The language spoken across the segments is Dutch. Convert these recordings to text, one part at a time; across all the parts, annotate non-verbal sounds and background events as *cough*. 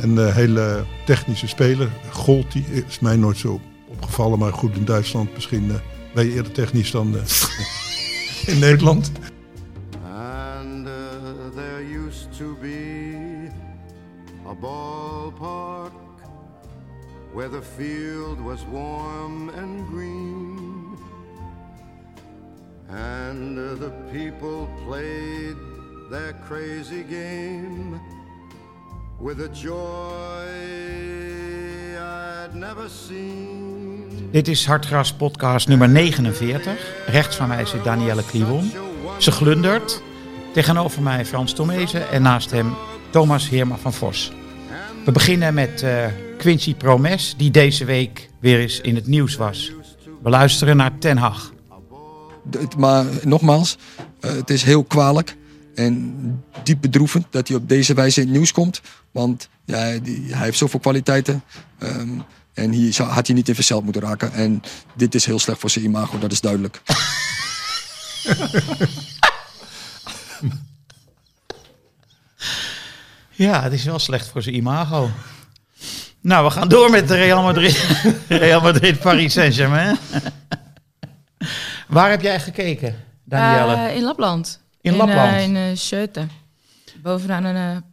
En de hele technische speler, Gold, die is mij nooit zo opgevallen. Maar goed, in Duitsland misschien uh, ben je eerder technisch dan uh, *laughs* in Nederland. And uh, there used to be a ballpark Where the field was warm and green And the people played their crazy game with a joy I'd never seen. Dit is Hartgras podcast nummer 49. Rechts van mij zit Danielle Kliwon. Ze glundert. Tegenover mij Frans Tomezen en naast hem Thomas Heerma van Vos. We beginnen met uh, Quincy Promes, die deze week weer eens in het nieuws was. We luisteren naar Ten Hag. Maar nogmaals, uh, het is heel kwalijk en diep bedroevend dat hij op deze wijze in het nieuws komt. Want ja, hij heeft zoveel kwaliteiten. Um, en hier had hij niet in verzeld moeten raken. En dit is heel slecht voor zijn imago, dat is duidelijk. *laughs* ja, het is wel slecht voor zijn imago. Nou, we gaan door met de Real Madrid. *laughs* Real Madrid Paris Saint-Germain. *laughs* Waar heb jij gekeken, Danielle? Uh, in Lapland. In, in Lapland? Uh, in uh. Bovenaan een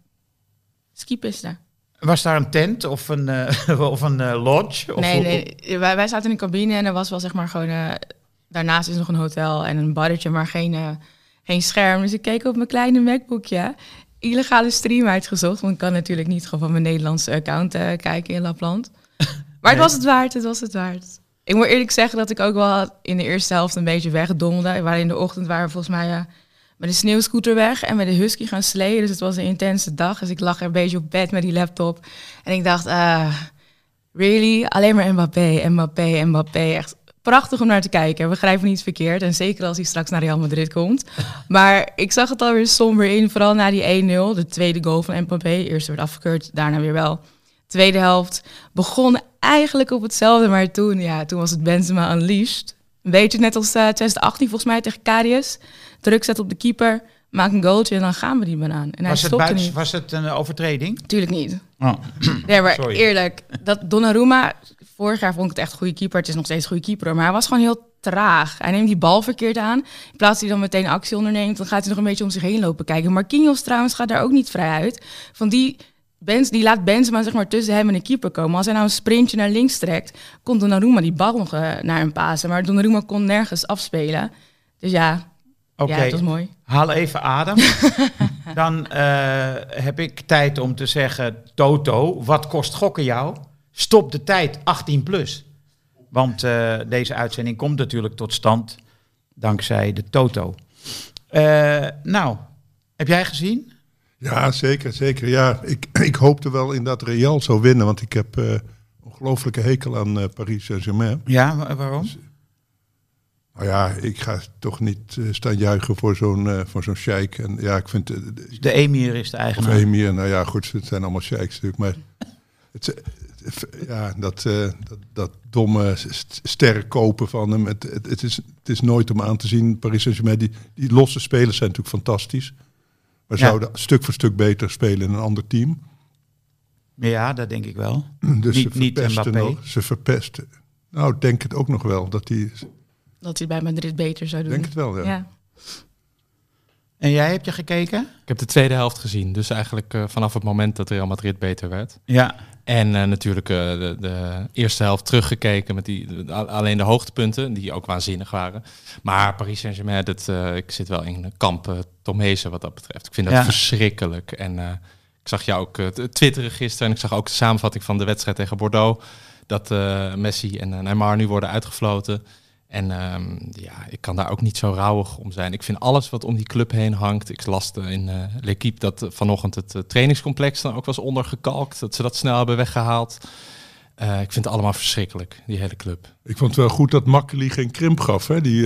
skipiste. Was daar een tent of een, uh, *laughs* of een uh, lodge? Of nee, nee. Wij, wij zaten in een cabine en er was wel zeg maar gewoon... Uh, daarnaast is nog een hotel en een barretje, maar geen, geen scherm. Dus ik keek op mijn kleine MacBookje. Illegale stream uitgezocht, want ik kan natuurlijk niet gewoon van mijn Nederlandse account kijken in Lapland. *laughs* Maar het was het waard, het was het waard. Ik moet eerlijk zeggen dat ik ook wel in de eerste helft een beetje wegdommelde. We waren in de ochtend waren volgens mij met de sneeuwscooter weg en met de husky gaan sleeën. Dus het was een intense dag. Dus ik lag er een beetje op bed met die laptop. En ik dacht, uh, really? Alleen maar Mbappé, Mbappé, Mbappé. Echt prachtig om naar te kijken. We grijpen niet verkeerd. En zeker als hij straks naar Real Madrid komt. *laughs* Maar ik zag het alweer somber in. Vooral na die 1-0. De tweede goal van Mbappé. Eerst werd afgekeurd, daarna weer wel. Tweede helft begon eigenlijk op hetzelfde. Maar toen, ja, toen was het Benzema unleashed. Een beetje net als uh, 2018 volgens mij tegen Karius druk zet op de keeper, maak een goaltje en dan gaan we die banaan. En was, hij het buiten, was het een overtreding? Tuurlijk niet. Oh. *clears throat* nee, maar Sorry. eerlijk, dat Donnarumma, vorig jaar vond ik het echt een goede keeper. Het is nog steeds een goede keeper, maar hij was gewoon heel traag. Hij neemt die bal verkeerd aan. In plaats hij dan meteen actie onderneemt, dan gaat hij nog een beetje om zich heen lopen kijken. Marquinhos trouwens gaat daar ook niet vrij uit. Van die... Benz, die laat Benzema zeg maar tussen hem en de keeper komen. Als hij nou een sprintje naar links trekt, kon Donnarumma die bal nog uh, naar hem pasen. Maar Donnarumma kon nergens afspelen. Dus ja, Oké, ja, dat is mooi. haal even adem. *laughs* Dan uh, heb ik tijd om te zeggen, Toto, wat kost gokken jou? Stop de tijd 18 plus. Want uh, deze uitzending komt natuurlijk tot stand dankzij de Toto. Uh, nou, heb jij gezien? Ja, zeker, zeker. Ja, ik, *clears throat* ik hoopte wel in dat Real zou winnen, want ik heb ongelooflijke hekel aan Paris Saint-Germain. Ja, waarom? Dus, nou ja, ik ga toch niet uh, staan juichen voor zo'n uh, voor zo'n sheik. En ja, ik vind... Uh, de emir is de eigenaar. Of emir, nou ja, goed, het zijn allemaal sheiks natuurlijk. Maar *laughs* het, ja, dat, dat, dat domme sterren kopen van hem. Het, het, het, is, het is nooit om aan te zien. Paris Saint-Germain, die, die losse spelers zijn natuurlijk fantastisch. Maar ja. zouden stuk voor stuk beter spelen in een ander team. Ja, dat denk ik wel. *clears throat* Dus niet, ze verpesten niet nog, Ze verpesten. Nou, ik denk het ook nog wel. Dat die dat hij bij Madrid beter zou doen. Denk het wel, ja. ja. En jij heb je gekeken? Ik heb de tweede helft gezien. Dus eigenlijk uh, vanaf het moment dat Real Madrid beter werd. Ja. En uh, natuurlijk uh, de, de, eerste helft teruggekeken met die, alleen de hoogtepunten, die ook waanzinnig waren. Maar Paris Saint-Germain, dat, ik zit wel in kamp Tom Heesen wat dat betreft. Ik vind dat ja. verschrikkelijk. En ik zag jou ook twitteren gisteren en ik zag ook de samenvatting van de wedstrijd tegen Bordeaux. Dat Messi en Neymar nu worden uitgefloten. En um, ja, ik kan daar ook niet zo rauwig om zijn. Ik vind alles wat om die club heen hangt. Ik las in uh, L'Equipe dat uh, vanochtend het uh, trainingscomplex dan ook was ondergekalkt. Dat ze dat snel hebben weggehaald. ik vind het allemaal verschrikkelijk, die hele club. Ik vond het wel goed dat Makkeli geen krimp gaf. Hè? Die,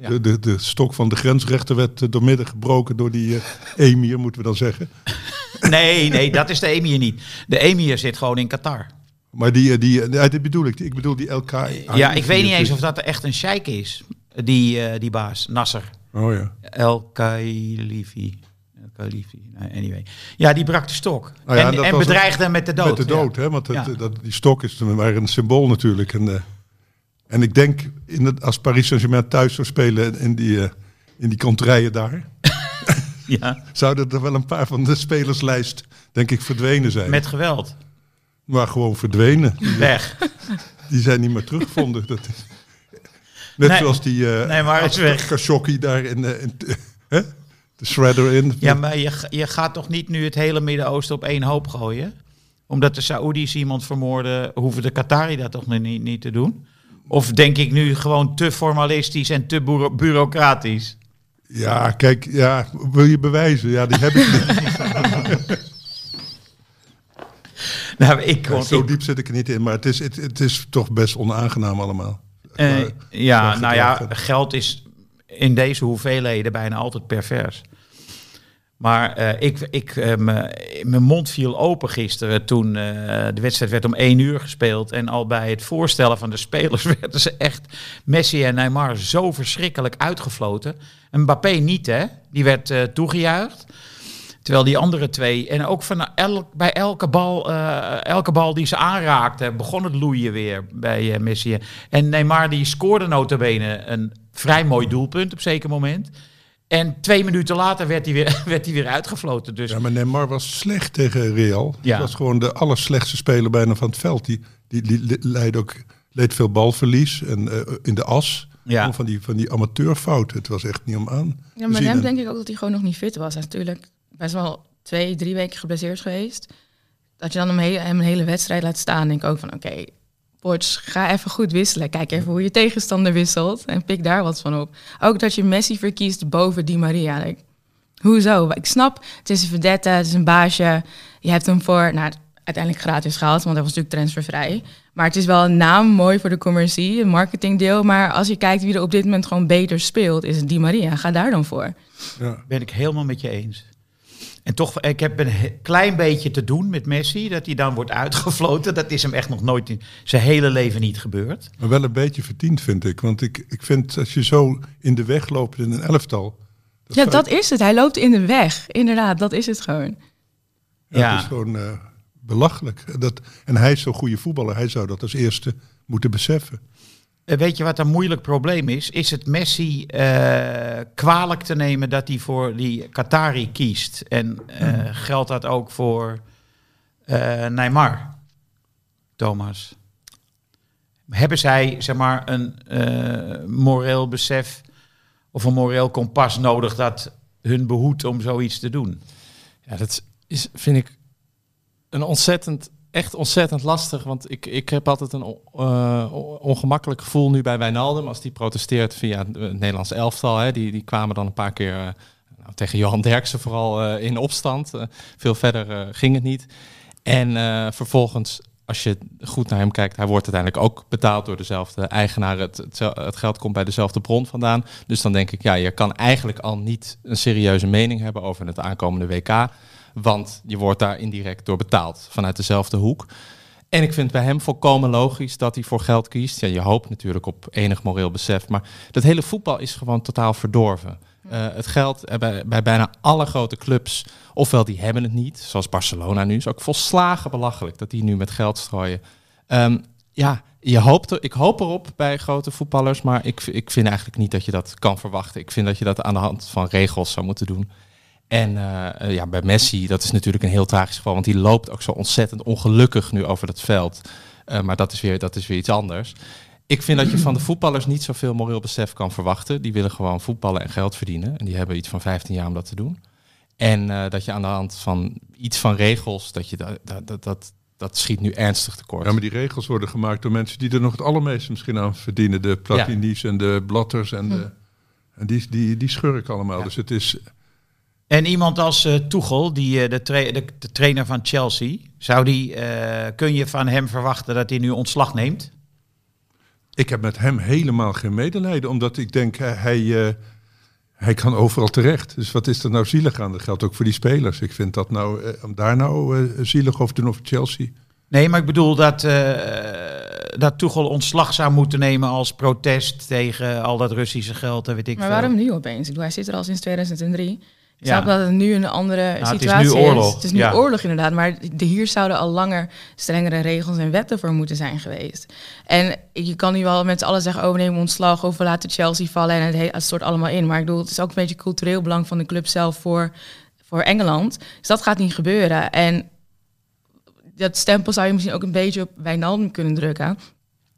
ja. de, de, de, stok van de grensrechter werd doormidden gebroken door die emir, moeten we dan zeggen. Nee, nee, dat is de emir niet. De emir zit gewoon in Qatar. Maar die, die, ja, dit bedoel ik. Ik bedoel die LK. Ja, ik weet niet eens of dat echt een sheik is. Die, uh, die baas, Nasser. Oh ja. El Kailifi. Khalifi. Nee, anyway. Ja, die brak de stok. Nou ja, en en was bedreigde hem met de dood. Met de ja. dood, hè? Want het, Ja. dat, die stok is maar een symbool natuurlijk. En, eh, en ik denk, in het, als Paris Saint-Germain thuis zou spelen in die, eh, in die daar, *laughs* Ja, *laughs* zouden er wel een paar van de spelerslijst, denk ik, verdwenen zijn. met geweld. Maar gewoon verdwenen. Weg. die zijn niet meer teruggevonden. Dat is, net Nee. zoals die eh Nee, maar is weg. Khashoggi daar in, eh, in hè? de shredder in. Ja, maar je, je gaat toch niet nu het hele Midden-Oosten op één hoop gooien? Omdat de Saoedi's iemand vermoorden, hoeven de Qatari dat toch niet, niet te doen? Of denk ik nu gewoon te formalistisch en te bureau- bureaucratisch? Ja, kijk, ja, wil je bewijzen? Ja, die heb ik niet. *laughs* Nou, ik, kon, zo ik- diep zit ik er niet in, maar het is, het, het is toch best onaangenaam allemaal. eh, ja, nou ja, geld is in deze hoeveelheden bijna altijd pervers. Maar eh, ik, ik, eh, mijn mond viel open gisteren toen de wedstrijd werd om één uur gespeeld. En al bij het voorstellen van de spelers *laughs* werden ze echt Messi en Neymar zo verschrikkelijk uitgefloten. En Mbappé niet, hè? Die werd toegejuicht. Terwijl die andere twee, en ook van elk, bij elke bal, eh, elke bal die ze aanraakten, begon het loeien weer bij eh, Messi. En Neymar die scoorde notabene een vrij mooi doelpunt op zeker moment. En twee minuten later werd hij weer, *laughs* werd hij weer uitgefloten. Dus Ja, maar Neymar was slecht tegen Real. Ja. Hij was gewoon de allerslechtste speler bijna van het veld. Die, die, ook leed veel balverlies en eh, in de as. Ja. Van die, van die amateurfouten. Het was echt niet om aan. Ja, maar hem En- denk ik ook dat hij gewoon nog niet fit was. Hij is natuurlijk best wel twee, drie weken geblesseerd geweest. Dat je dan hem, hele, hem een hele wedstrijd laat staan, denk ik ook van oké, Poch, ga even goed wisselen. Kijk even hoe je tegenstander wisselt en pik daar wat van op. Ook dat je Messi verkiest boven Di Maria. Hoezo? Ik snap, het is een vedette, het is een baasje. Je hebt hem voor, nou, uiteindelijk gratis gehaald, want hij was natuurlijk transfervrij. Maar het is wel een naam, mooi voor de commercie, een marketingdeel. Maar als je kijkt wie er op dit moment gewoon beter speelt, is het Di Maria. Ga daar dan voor. Ja. ben ik helemaal met je eens. En toch, ik heb een klein beetje te doen met Messi, dat hij dan wordt uitgefloten. Dat is hem echt nog nooit in zijn hele leven niet gebeurd. Maar wel een beetje verdiend, vind ik. Want ik, ik vind als je zo in de weg loopt in een elftal. Ja, dat is het. Hij loopt in de weg. Inderdaad, dat is het gewoon. Ja, Ja. Het is gewoon eh, belachelijk. Dat, en hij is zo'n goede voetballer. Hij zou dat als eerste moeten beseffen. Eh, Weet je wat een moeilijk probleem is? Is het Messi eh, kwalijk te nemen dat hij voor die Qatari kiest? En eh, geldt dat ook voor eh, Neymar, Thomas? Hebben zij zeg maar een moreel besef of een moreel kompas nodig dat hun behoedt om zoiets te doen? Ja, dat is, vind ik een ontzettend, echt ontzettend lastig. Want ik, ik heb altijd een eh, ongemakkelijk gevoel nu bij Wijnaldum. Als die protesteert via het Nederlands elftal. Hè, die, die kwamen dan een paar keer eh, nou, tegen Johan Derksen vooral eh, in opstand. Eh, veel verder eh, ging het niet. En eh, vervolgens, als je goed naar hem kijkt, hij wordt uiteindelijk ook betaald door dezelfde eigenaar. Het, het geld komt bij dezelfde bron vandaan. Dus dan denk ik, ja, je kan eigenlijk al niet een serieuze mening hebben over het aankomende WK. Want je wordt daar indirect door betaald vanuit dezelfde hoek. En ik vind bij hem volkomen logisch dat hij voor geld kiest. Ja, je hoopt natuurlijk op enig moreel besef. Maar dat hele voetbal is gewoon totaal verdorven. Eh, het geld eh, bij, bij bijna alle grote clubs, ofwel die hebben het niet, zoals Barcelona nu, is ook volslagen belachelijk dat die nu met geld strooien. Ehm, ja, je hoopt er, ik hoop erop bij grote voetballers, maar ik, ik vind eigenlijk niet dat je dat kan verwachten. Ik vind dat je dat aan de hand van regels zou moeten doen. En eh, eh, ja, bij Messi, dat is natuurlijk een heel tragisch geval, want die loopt ook zo ontzettend ongelukkig nu over dat veld. Eh, maar dat is, weer, dat is weer iets anders. Ik vind dat je van de voetballers niet zoveel moreel besef kan verwachten. Die willen gewoon voetballen en geld verdienen. En die hebben iets van 15 jaar om dat te doen. En eh, dat je aan de hand van iets van regels, dat je dat, dat, dat, dat, schiet nu ernstig tekort. Ja, maar die regels worden gemaakt door mensen die er nog het allermeeste misschien aan verdienen. De Platinis en de Blatters en, de, en die, die, die schurken allemaal. Dus het is... En iemand als eh Tuchel, die, eh, de, tra- de, de trainer van Chelsea, zou die, eh, kun je van hem verwachten dat hij nu ontslag neemt? Ik heb met hem helemaal geen medelijden, omdat ik denk, hij, hij, eh, hij kan overal terecht. Dus wat is er nou zielig aan? Dat geldt ook voor die spelers. Ik vind dat nou, om daar nou eh, zielig over te doen over Chelsea. Nee, maar ik bedoel dat, eh dat Tuchel ontslag zou moeten nemen als protest tegen al dat Russische geld en weet ik Maar veel. waarom nu opeens? Ik bedoel, hij zit er al sinds 2003. Snap dat het nu een andere Nou, het is situatie nu oorlog, Het is nu ja. oorlog inderdaad, maar de, hier zouden al langer strengere regels en wetten voor moeten zijn geweest. En je kan nu wel met z'n allen zeggen, oh we nemen ontslag of we laten Chelsea vallen en het, he- het stort allemaal in. Maar ik bedoel, het is ook een beetje cultureel belang van de club zelf voor, voor Engeland. Dus dat gaat niet gebeuren. En dat stempel zou je misschien ook een beetje op Wijnaldum kunnen drukken.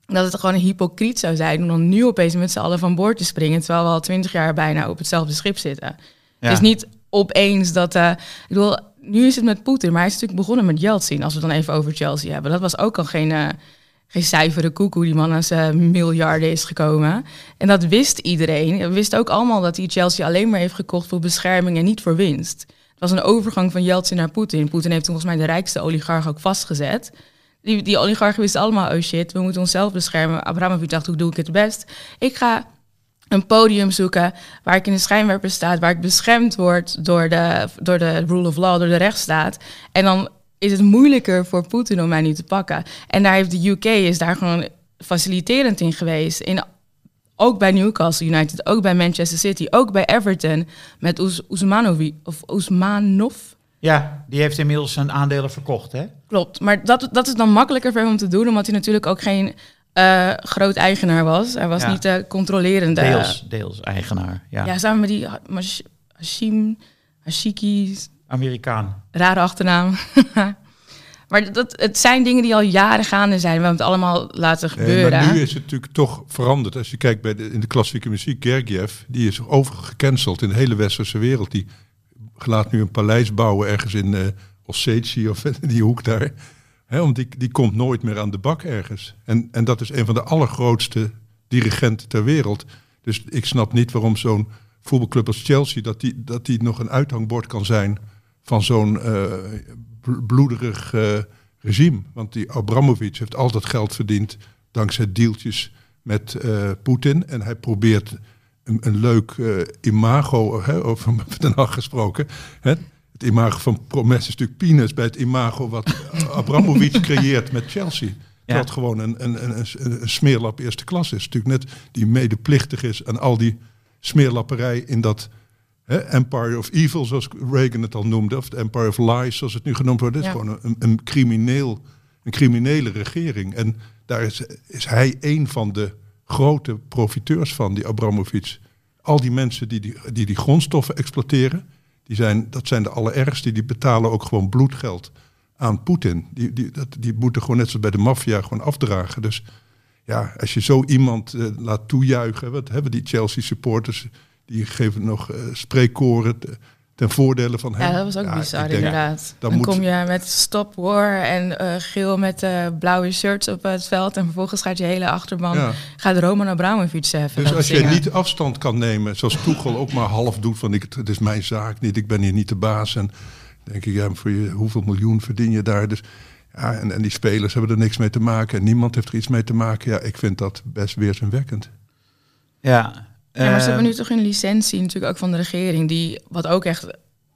Dat het gewoon hypocriet zou zijn om dan nu opeens met z'n allen van boord te springen, terwijl we al twintig jaar bijna op hetzelfde schip zitten. Ja. Het is niet opeens dat. eh, ik bedoel, nu is het met Poetin, maar hij is natuurlijk begonnen met Yeltsin. Als we dan even over Chelsea hebben. Dat was ook al geen, eh geen cijferen koekoe die man aan zijn miljarden is gekomen. En dat wist iedereen. We wisten ook allemaal dat hij Chelsea alleen maar heeft gekocht voor bescherming en niet voor winst. Het was een overgang van Yeltsin naar Poetin. Poetin heeft toen volgens mij de rijkste oligarch ook vastgezet. Die, die oligarchen wisten allemaal, oh shit, we moeten onszelf beschermen. Abramovic dacht, hoe doe ik het best? Ik ga een podium zoeken waar ik in de schijnwerper sta, waar ik beschermd word door de, door de rule of law, door de rechtsstaat. En dan is het moeilijker voor Poetin om mij nu te pakken. En daar heeft de UK is daar gewoon faciliterend in geweest. In, ook bij Newcastle United, ook bij Manchester City, ook bij Everton met Oes, Oesmanovi of Oesmanov. Ja, die heeft inmiddels zijn aandelen verkocht, hè? Klopt, maar dat, dat is dan makkelijker voor hem om te doen, omdat hij natuurlijk ook geen eh, groot eigenaar was. Hij was Ja. niet de controlerende. Deels, deels eigenaar. Ja. Ja, samen met die Hashim, Hashiki, Amerikaan. rare achternaam. *laughs* maar dat, het zijn dingen die al jaren gaande zijn. We hebben het allemaal laten gebeuren. maar nu is het natuurlijk toch veranderd. Als je kijkt bij de, in de klassieke muziek, Gergiev, die is overigens gecanceld in de hele westerse wereld. Die laat nu een paleis bouwen ergens in eh Ossetië of *laughs* in die hoek daar. Hè, want die, die komt nooit meer aan de bak ergens. En, en dat is een van de allergrootste dirigenten ter wereld. Dus ik snap niet waarom zo'n voetbalclub als Chelsea... dat die, dat die nog een uithangbord kan zijn van zo'n eh, bl- bloederig eh, regime. Want die Abramovic heeft altijd geld verdiend dankzij deeltjes met eh, Poetin. En hij probeert een, een leuk imago, hè, over *laughs* Den Haag gesproken. Het imago van Promes is natuurlijk peanuts bij het imago wat *laughs* Abramovic creëert met Chelsea. Het gewoon een, een, een, een, smeerlap eerste klas is. Natuurlijk net die medeplichtig is aan al die smeerlapperij in dat hè, Empire of Evil, zoals Reagan het al noemde, of het Empire of Lies, zoals het nu genoemd wordt. Het is gewoon een, een, crimineel, een criminele regering. En daar is, is hij een van de grote profiteurs van, die Abramovic. Al die mensen die die, die, die grondstoffen exploiteren, die zijn, dat zijn de allerergste. Die betalen ook gewoon bloedgeld aan Poetin. Die, die, dat, die moeten gewoon net zoals bij de maffia gewoon afdragen. Dus ja, als je zo iemand eh, laat toejuichen, wat hebben die Chelsea supporters, die geven nog eh, spreekkoren te- ten voordele van hem. Ja, dat was ook Ja, bizar inderdaad. dan Dan, moet- kom je met stop war en eh, geel met eh, blauwe shirts op het veld. En vervolgens gaat je hele achterban, Ja. gaat Roman Abramovic even Dus als je niet afstand kan nemen, zoals Toegel ook maar half doet, van ik, het is mijn zaak niet, ik ben hier niet de baas. En denk ik, ja, voor je, hoeveel miljoen verdien je daar? Dus, ja, en, en die spelers hebben er niks mee te maken en niemand heeft er iets mee te maken. Ja, ik vind dat best weerzinwekkend. Ja. Ja, maar ze eh, hebben nu toch een licentie natuurlijk ook van de regering, die wat ook echt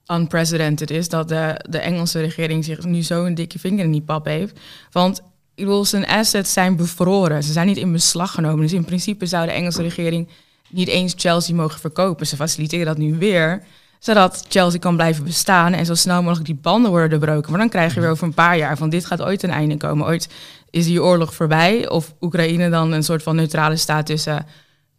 unprecedented is, dat de, de Engelse regering zich nu zo een dikke vinger in die pap heeft. Want ik bedoel, zijn assets zijn bevroren, ze zijn niet in beslag genomen. Dus in principe zou de Engelse regering niet eens Chelsea mogen verkopen. Ze faciliteren dat nu weer, zodat Chelsea kan blijven bestaan en zo snel mogelijk die banden worden doorbroken. Maar dan krijg je weer over een paar jaar van dit gaat ooit een einde komen. Ooit is die oorlog voorbij of Oekraïne dan een soort van neutrale staat tussen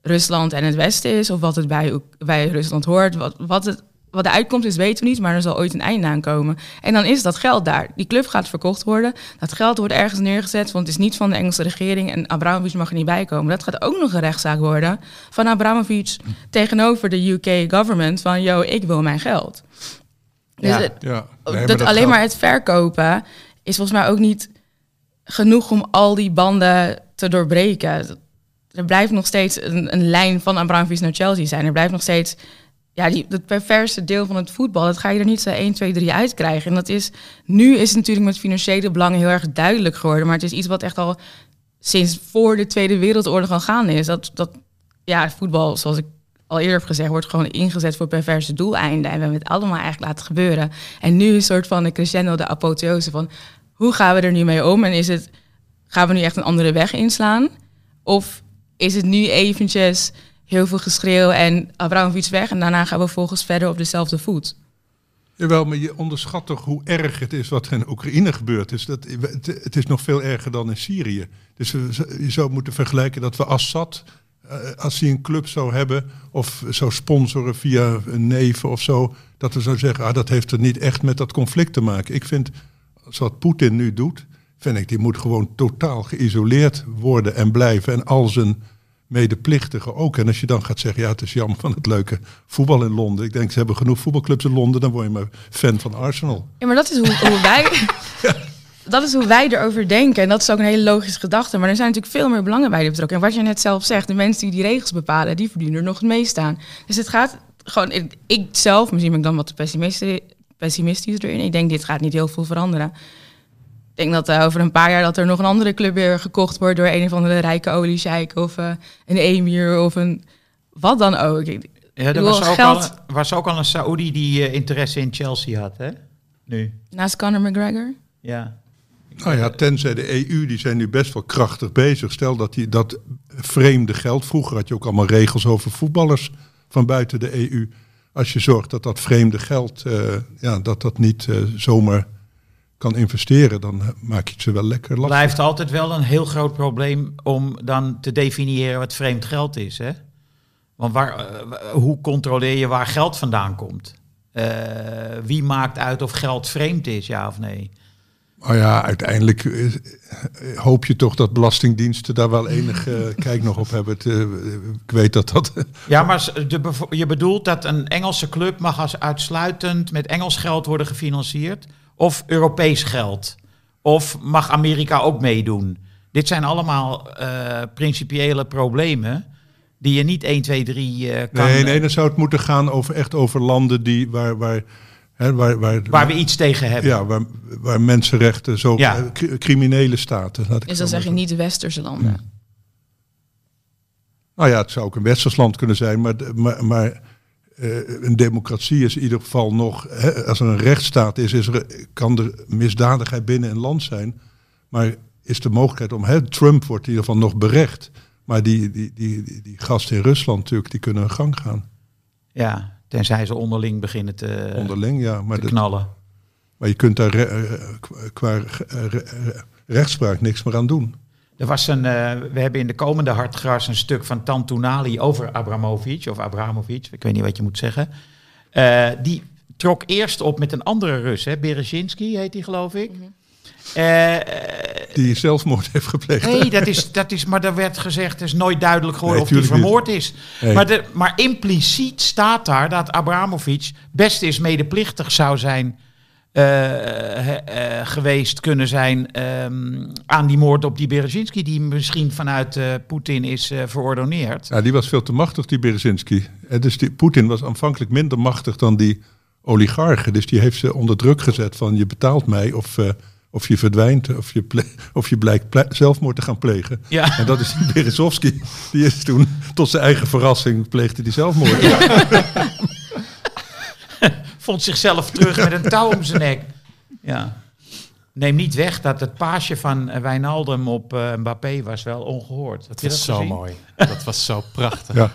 Rusland en het Westen is, of wat het bij, bij Rusland hoort. Wat, wat, het, wat de uitkomst is, weten we niet, maar er zal ooit een einde aan komen. En dan is dat geld daar. Die club gaat verkocht worden. Dat geld wordt ergens neergezet, want het is niet van de Engelse regering en Abramovic mag er niet bij komen. Dat gaat ook nog een rechtszaak worden van Abramovic tegenover de UK government van, yo, ik wil mijn geld. Dus Ja. het- Ja, dat, nee, maar dat alleen maar het verkopen is volgens mij ook niet genoeg om al die banden te doorbreken. Er blijft nog steeds een, een lijn van Abramovic naar Chelsea zijn. Er blijft nog steeds ja, die, dat perverse deel van het voetbal. Dat ga je er niet zo 1, 2, 3 uitkrijgen. En dat is, nu is het natuurlijk met financiële belangen heel erg duidelijk geworden. Maar het is iets wat echt al sinds voor de Tweede Wereldoorlog al gaande is. Dat, dat ja, voetbal, zoals ik al eerder heb gezegd, wordt gewoon ingezet voor perverse doeleinden. En we hebben het allemaal eigenlijk laten gebeuren. En nu een soort van de crescendo, de apotheose van hoe gaan we er nu mee om? En is het, gaan we nu echt een andere weg inslaan? Of is het nu eventjes heel veel geschreeuw en Abramovic weg. En daarna gaan we volgens verder op dezelfde voet. Jawel, maar je onderschat toch hoe erg het is wat er in Oekraïne gebeurd is. Dat, het is nog veel erger dan in Syrië. Dus je zou moeten vergelijken dat we Assad, eh, als hij een club zou hebben of zou sponsoren via een neven of zo, dat we zouden zeggen, ah, dat heeft er niet echt met dat conflict te maken. Ik vind, wat Poetin nu doet, vind ik, die moet gewoon totaal geïsoleerd worden en blijven. En al zijn medeplichtigen ook. En als je dan gaat zeggen, ja, het is jammer van het leuke voetbal in Londen. Ik denk, ze hebben genoeg voetbalclubs in Londen, dan word je maar fan van Arsenal. Ja, maar dat is hoe, hoe wij... *laughs* Dat is hoe wij erover denken. En dat is ook een hele logische gedachte. Maar er zijn natuurlijk veel meer belangen bij betrokken. En wat je net zelf zegt, de mensen die die regels bepalen, die verdienen er nog het meest aan. Dus het gaat gewoon, ik zelf, misschien ben ik dan wat pessimistisch, pessimistisch erin. Ik denk, dit gaat niet heel veel veranderen. Ik denk dat uh, over een paar jaar dat er nog een andere club weer gekocht wordt door een of andere rijke oliescheik of uh, een emir of een wat dan ook. Ja, er was, ook geld... al, was ook al een Saoedi die uh, interesse in Chelsea had, hè? Nu. Naast Conor McGregor? Ja. Nou ja, tenzij de EU, die zijn nu best wel krachtig bezig. Stel dat die, dat vreemde geld, vroeger had je ook allemaal regels over voetballers van buiten de EU. Als je zorgt dat dat vreemde geld, ja, dat dat niet zomaar kan investeren, dan maak je het ze wel lekker lastig. Blijft altijd wel een heel groot probleem om dan te definiëren wat vreemd geld is. Hè? Want waar, eh, hoe controleer je waar geld vandaan komt? Uh, wie maakt uit of geld vreemd is, ja of nee? Nou ja, uiteindelijk eh, hoop je toch dat belastingdiensten daar wel enige *laughs* kijk nog op hebben. ik weet dat dat... *laughs* ja, maar de, je bedoelt dat een Engelse club mag als uitsluitend met Engels geld worden gefinancierd of Europees geld? Of mag Amerika ook meedoen? Dit zijn allemaal uh, principiële problemen die je niet 1, 2, 3 uh, kan... Nee, nee, dan zou het moeten gaan over echt over landen die, waar, waar, hè, waar, waar, waar we iets tegen hebben. Ja, waar, waar mensenrechten zo ja. Eh, criminele staten. Laat ik is dan zeg je niet de westerse landen? Ja. Nou ja, het zou ook een westers land kunnen zijn, maar, maar, maar uh, een democratie is in ieder geval nog, hè, als er een rechtsstaat is, is er, kan er misdadigheid binnen een land zijn. Maar is de mogelijkheid om, hè, Trump wordt in ieder geval nog berecht. Maar die, die, die, die, die gasten in Rusland natuurlijk, die kunnen hun gang gaan. Ja, tenzij ze onderling beginnen te, onderling, ja, maar te knallen. maar je kunt daar re, qua rechtspraak niks meer aan doen. Er was een, uh, we hebben in de komende Hartgras een stuk van Tantunali over Abramovic, of Abramovic, ik weet niet wat je moet zeggen. Uh, die trok eerst op met een andere Rus, hè, Berezinski heet die geloof ik. Mm -hmm. uh, die zelfmoord heeft gepleegd. Nee, dat is, dat is, maar er werd gezegd, het is nooit duidelijk geworden nee, of hij vermoord is. Nee. Maar, de, maar impliciet staat daar dat Abramovic best eens medeplichtig zou zijn geweest kunnen zijn um, aan die moord op die Berezinski, die misschien vanuit uh, Poetin is verordoneerd. Ja, die was veel te machtig, die Berezinski. dus die, Poetin was aanvankelijk minder machtig dan die oligarchen. Dus die heeft ze onder druk gezet van je betaalt mij of, of je verdwijnt of je, of je blijkt zelfmoord te gaan plegen. Ja. En dat is die Berezovski. Die is toen tot zijn eigen verrassing pleegde die zelfmoord. Ja. *laughs* *laughs* vond zichzelf terug met een touw om zijn nek. Ja. Neem niet weg dat het paasje van Wijnaldum op uh, Mbappé was wel ongehoord. dat is zo mooi. *laughs* Dat was zo prachtig. Ja.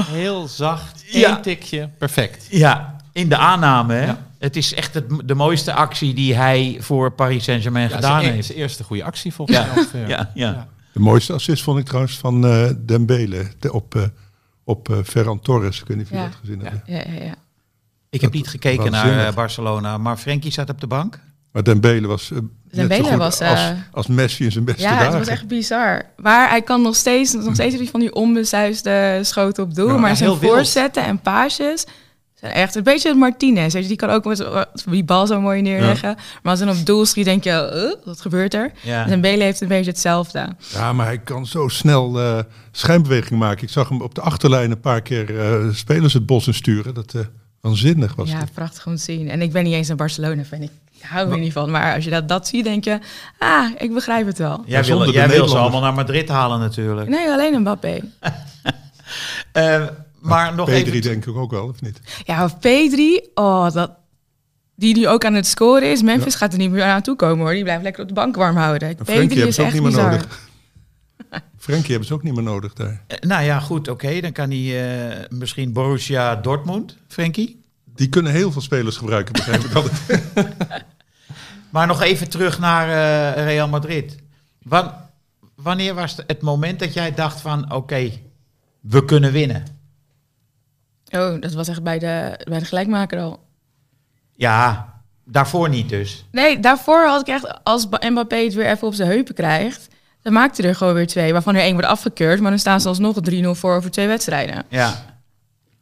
Heel zacht, één ja. tikje, perfect. Ja, in de aanname. Hè? Ja. Het is echt het, de mooiste actie die hij voor Paris Saint-Germain ja, gedaan heeft. Zijn eerste goede actie volgens mij. *laughs* Ja. ja, ja. De mooiste assist vond ik trouwens van uh, Dembele de, op, uh, op uh, Ferran Torres. Ik weet niet of je dat gezien hebt. Ja, ja, ja. Ik heb niet gekeken naar uh, Barcelona, maar Frenkie zat op de bank. Maar Dembele was uh, Dembele was uh, als, als, Messi in zijn beste ja, dagen. Ja, het was echt bizar. Maar hij kan nog steeds, nog steeds van die onbezuisde schoten op doel. Ja, maar zijn voorzetten en paasjes zijn echt een beetje het Martinez. Die kan ook met die bal zo mooi neerleggen. Ja. Maar als hij op doel schiet, denk je, uh, wat gebeurt er? Ja. Dembele heeft een beetje hetzelfde. Ja, maar hij kan zo snel uh, schijnbeweging maken. Ik zag hem op de achterlijn een paar keer spelers het bos in sturen. Dat... Waanzinnig was Ja, het. prachtig om te zien. En ik ben niet eens een Barcelona-fan. Ik hou er niet van. Maar als je dat, dat ziet, denk je... Ah, ik begrijp het wel. Jij wil, jij wil ze allemaal naar Madrid halen natuurlijk. Nee, alleen een Mbappé. uh, *laughs* maar nog P3 even... denk ik ook wel, of niet? Ja, P3... Oh, dat... Die nu ook aan het scoren is. Memphis ja. gaat er niet meer aan toe komen hoor. Die blijft lekker op de bank warm houden. P3 is echt niet meer bizar. nodig. Frenkie hebben ze ook niet meer nodig daar. Eh, nou ja, goed, oké. Dan kan hij eh, misschien Borussia Dortmund, Frenkie. Die kunnen heel veel spelers gebruiken, begrijp ik altijd. *laughs* Maar nog even terug naar eh, Real Madrid. Wan- wanneer was het moment dat jij dacht van, oké, we kunnen winnen? Oh, dat was echt bij de, bij de gelijkmaker al. Ja, daarvoor niet dus. Nee, daarvoor had ik echt, als Ba- Mbappé het weer even op zijn heupen krijgt, dan maakt hij er gewoon weer twee, waarvan er één wordt afgekeurd, maar dan staan ze alsnog 3-0 voor over twee wedstrijden. Ja,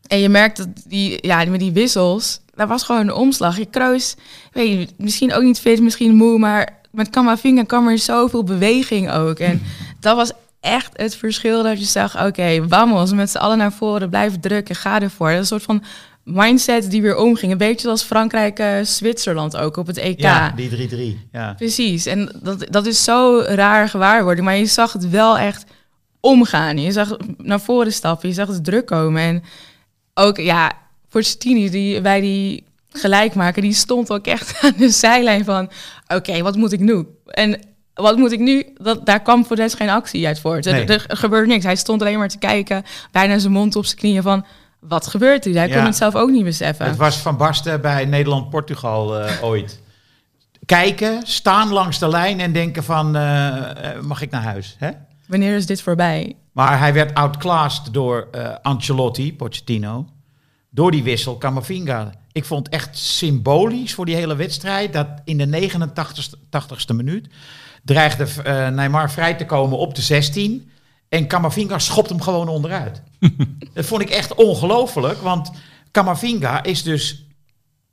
En je merkt dat die, ja, met die wissels, dat was gewoon een omslag. Je Kroos, weet je, misschien ook niet fit, misschien moe, maar met Camavinga kwam er zoveel beweging ook. En dat was echt het verschil dat je zag, oké, vamos, met z'n allen naar voren, blijven drukken, ga ervoor. Dat is een soort van mindset die weer omging. Een beetje zoals Frankrijk-Zwitserland ook op het EK. ja die 3-3. Ja. Precies, en dat, dat is zo raar gewaarwording, maar je zag het wel echt omgaan. Je zag naar voren stappen, je zag het druk komen. En ook, ja, Pochettino, die bij die gelijkmaker, die stond ook echt *laughs* aan de zijlijn van... oké, wat moet ik nu? En wat moet ik nu? Dat, daar kwam voor de rest geen actie uit voort. Nee. Er, er gebeurde niks. Hij stond alleen maar te kijken, bijna zijn mond op zijn knieën van... wat gebeurt er? Hij Ja. kon het zelf ook niet beseffen. Het was Van Basten bij Nederland-Portugal eh, *laughs* ooit. Kijken, staan langs de lijn en denken van, eh, eh, mag ik naar huis? Hè? Wanneer is dit voorbij? Maar hij werd outclassed door eh, Ancelotti, Pochettino. Door die wissel, Camavinga. Ik vond echt symbolisch voor die hele wedstrijd... dat in de 89ste minuut dreigde Neymar vrij te komen op de 16... en Camavinga schopt hem gewoon onderuit. *laughs* dat vond ik echt ongelooflijk, want Camavinga is dus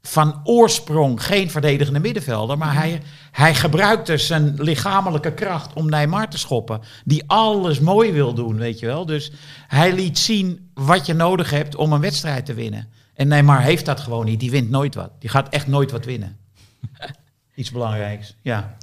van oorsprong geen verdedigende middenvelder, maar hij, hij gebruikte zijn lichamelijke kracht om Neymar te schoppen, die alles mooi wil doen, weet je wel. Dus hij liet zien wat je nodig hebt om een wedstrijd te winnen. En Neymar heeft dat gewoon niet, die wint nooit wat. Die gaat echt nooit wat winnen. *laughs* Iets belangrijks, ja.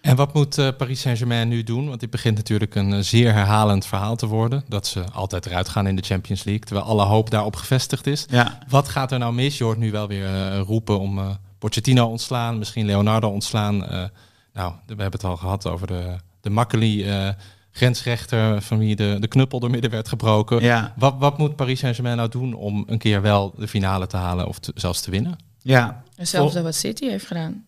En wat moet eh, Paris Saint-Germain nu doen? Want dit begint natuurlijk een eh, zeer herhalend verhaal te worden. Dat ze altijd eruit gaan in de Champions League, terwijl alle hoop daarop gevestigd is. ja. Wat gaat er nou mis? Je hoort nu wel weer eh, roepen om eh Pochettino ontslaan, misschien Leonardo ontslaan. Eh, nou, we hebben het al gehad over de, de Makkeli, eh, grensrechter van wie de, de knuppel door midden werd gebroken. Ja, Wat, wat moet Paris Saint-Germain nou doen om een keer wel de finale te halen of te- zelfs te winnen? ja. Hetzelfde wat City heeft gedaan.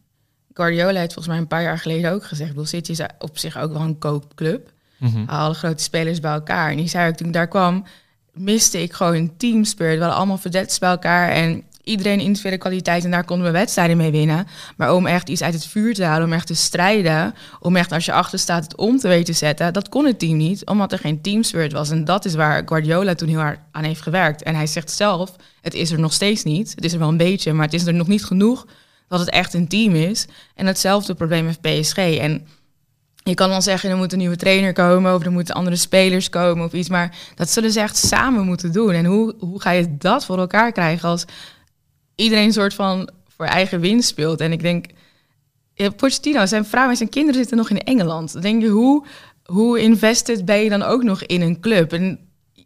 Guardiola heeft volgens mij een paar jaar geleden ook gezegd... Bedoel, City is op zich ook wel een koopclub. Mhm. Alle grote spelers bij elkaar. En die zei ook, toen ik daar kwam, miste ik gewoon een teamspirit. We hadden allemaal vedettes bij elkaar en iedereen individuele kwaliteit. En daar konden we wedstrijden mee winnen. Maar om echt iets uit het vuur te halen, om echt te strijden... om echt als je achter staat het om te weten zetten... dat kon het team niet, omdat er geen teamspirit was. En dat is waar Guardiola toen heel hard aan heeft gewerkt. En hij zegt zelf, het is er nog steeds niet. Het is er wel een beetje, maar het is er nog niet genoeg... dat het echt een team is. En hetzelfde probleem heeft PSG. En je kan dan zeggen, er moet een nieuwe trainer komen of er moeten andere spelers komen of iets. Maar dat zullen ze echt samen moeten doen. En hoe, hoe ga je dat voor elkaar krijgen als iedereen een soort van voor eigen winst speelt? En ik denk, ja, Pochettino, zijn vrouw en zijn kinderen zitten nog in Engeland. Denk je, hoe, hoe invested ben je dan ook nog in een club?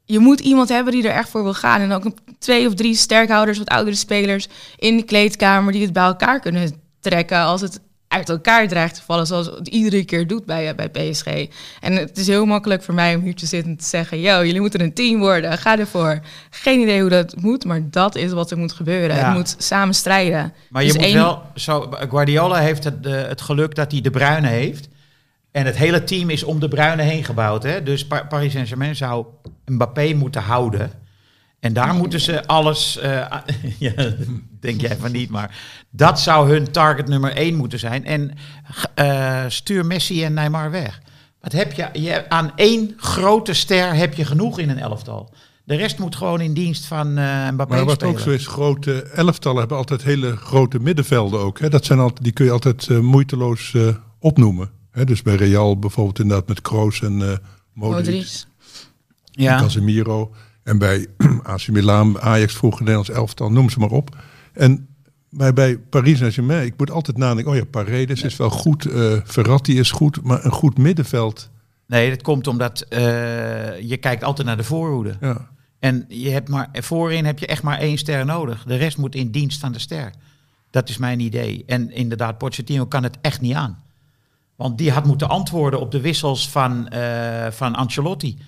Je moet iemand hebben die er echt voor wil gaan. En ook twee of drie sterkhouders, wat oudere spelers in de kleedkamer die het bij elkaar kunnen trekken als het uit elkaar dreigt te vallen, zoals het iedere keer doet bij, eh, bij PSG. En het is heel makkelijk voor mij om hier te zitten en te zeggen, yo, jullie moeten een team worden, ga ervoor. Geen idee hoe dat moet, maar dat is wat er moet gebeuren. Ja. Het moet samen strijden. Maar je Dus moet één- wel zo. Guardiola heeft het, eh, het geluk dat hij de Bruine heeft. En het hele team is om de Bruine heen gebouwd. Hè? Dus Pa- Paris Saint-Germain zou Mbappé moeten houden. En daar *laughs* moeten ze alles. eh, *laughs* ja, denk jij van niet, maar dat zou hun target nummer één moeten zijn. En eh, stuur Messi en Neymar weg. Wat heb je, je? Aan één grote ster heb je genoeg in een elftal. De rest moet gewoon in dienst van eh Mbappé Maar wat spelen. ook zo is, grote elftallen hebben altijd hele grote middenvelden ook. Hè. Dat zijn altijd, die kun je altijd moeiteloos eh, opnoemen. Dus bij Real bijvoorbeeld inderdaad met Kroos en eh Modric, Modric. ja. Casemiro. En bij *clears throat* AC Milan, Ajax vroeger Nederlands elftal, noem ze maar op. En bij, bij Paris Saint-Germain, ik moet altijd nadenken, oh ja, Paredes is wel goed, eh Verratti is goed, maar een goed middenveld, Nee, dat komt omdat eh, je kijkt altijd naar de voorhoede. ja. En je hebt maar, voorin heb je echt maar één ster nodig. De rest moet in dienst van de ster. Dat is mijn idee. En inderdaad, Pochettino kan het echt niet aan. Want die had moeten antwoorden op de wissels van, eh, van Ancelotti.